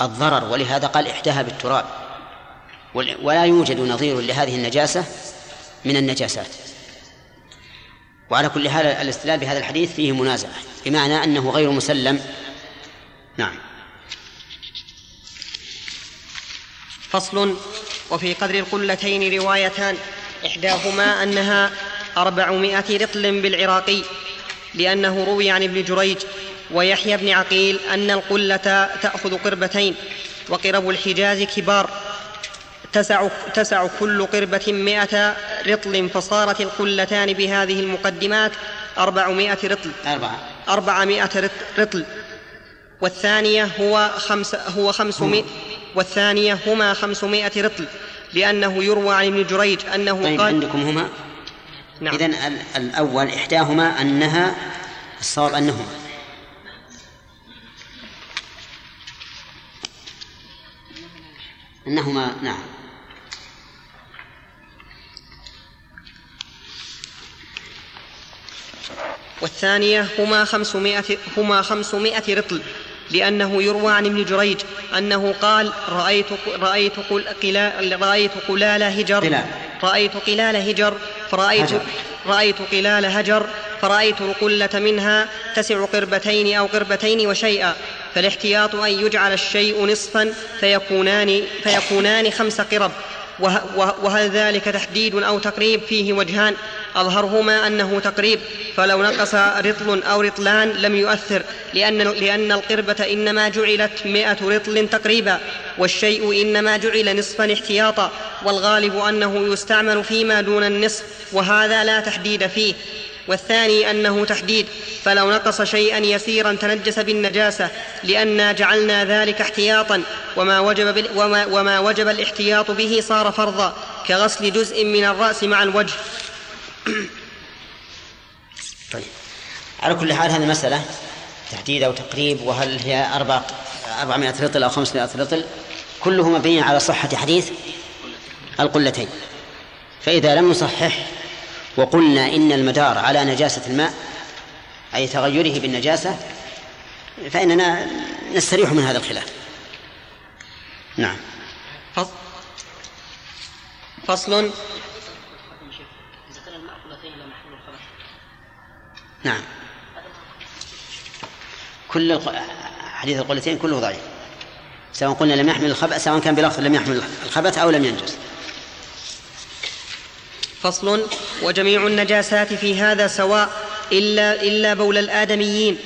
الضرر. ولهذا قال إحداها بالتراب. ول- ولا يوجد نظير لهذه النجاسة من النجاسات. وعلى كل حال الاستدلال بهذا الحديث فيه منازعة بمعنى أنه غير مسلم. نعم. فصل وفي قدر القلتين روايتان إحداهما أنها أربعمائة رطل بالعراقي لأنه روي عن ابن جريج ويحيى بن عقيل أن القلة تأخذ قربتين وقرب الحجاز كبار. تسع, تسع كل قربة مئة رطل فصارت القلتان بهذه المقدمات أربعمائة رطل. أربعة. أربعمائة رطل. والثانية هو خمس هو خمسمائة والثانية هما خمسمائة رطل لأنه يروى عن ابن جريج أنه طيب قال عندكم هما؟ نعم. إذن ال- الأول إحداهما أنها الصواب أنهما. أنهما نعم. والثانية هما خمسمائة, هما خمسمائة رطل لأنه يروى عن ابن جريج أنه قال رأيت رأيت قل رأيت قلال هجر. رأيت قلال هجر. فرأيت هجر. رأيت قلال هجر فرأيت القلة منها تسع قربتين أو قربتين وشيئا فالاحتياط أن يجعل الشيء نصفا فيكونان فيكونان خمس قرب وهل ذلك تحديد أو تقريب فيه وجهان؟ أظهرهما أنه تقريب فلو نقص رطل أو رطلان لم يؤثر لأن, لأن القربة إنما جعلت مئة رطل تقريبا والشيء إنما جعل نصفا احتياطا والغالب أنه يستعمل فيما دون النصف وهذا لا تحديد فيه. والثاني أنه تحديد فلو نقص شيئا يسيرا تنجس بالنجاسة لأنا جعلنا ذلك احتياطا وما وجب, بال وما, وما وجب الاحتياط به صار فرضا كغسل جزء من الرأس مع الوجه. طيب. على كل حال هذه المسألة تحديد أو تقريب وهل هي أربع أربعمائة رطل أو خمسمائة رطل كله مبني على صحة حديث القلتين. فإذا لم نصحح وقلنا إن المدار على نجاسة الماء أي تغيره بالنجاسة فإننا نستريح من هذا الخلاف. نعم. فص- فصل. الخبث نعم. كل الق- حديث القلتين كله ضعيف. سواء قلنا لم يحمل الخبث سواء كان بلفظ لم يحمل الخبث أو لم ينجز فصل وجميع النجاسات في هذا سواء إلا, إلا بول الآدميين.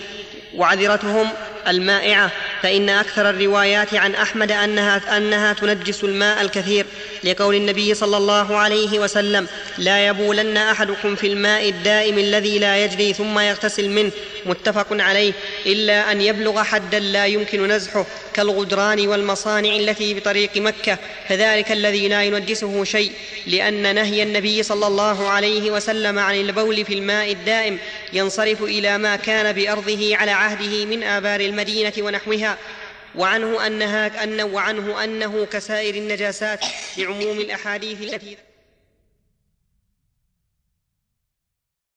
وعذرتهم المائعة فإن أكثر الروايات عن أحمد أنها, أنها تنجس الماء الكثير. لقول النبي صلى الله عليه وسلم لا يبولن أحدكم في الماء الدائم الذي لا يجري ثم يغتسل منه. متفق عليه إلا أن يبلغ حدا لا يمكن نزحه كالغدران والمصانع التي بطريق مكة. فذلك الذي لا ينجسه شيء لأن نهي النبي صلى الله عليه وسلم عن البول في الماء الدائم ينصرف إلى ما كان بأرضه على عهده من آبار المدينة ونحوها. وعنه أنها أن وعنه أنه كسائر النجاسات لعموم الأحاديث التي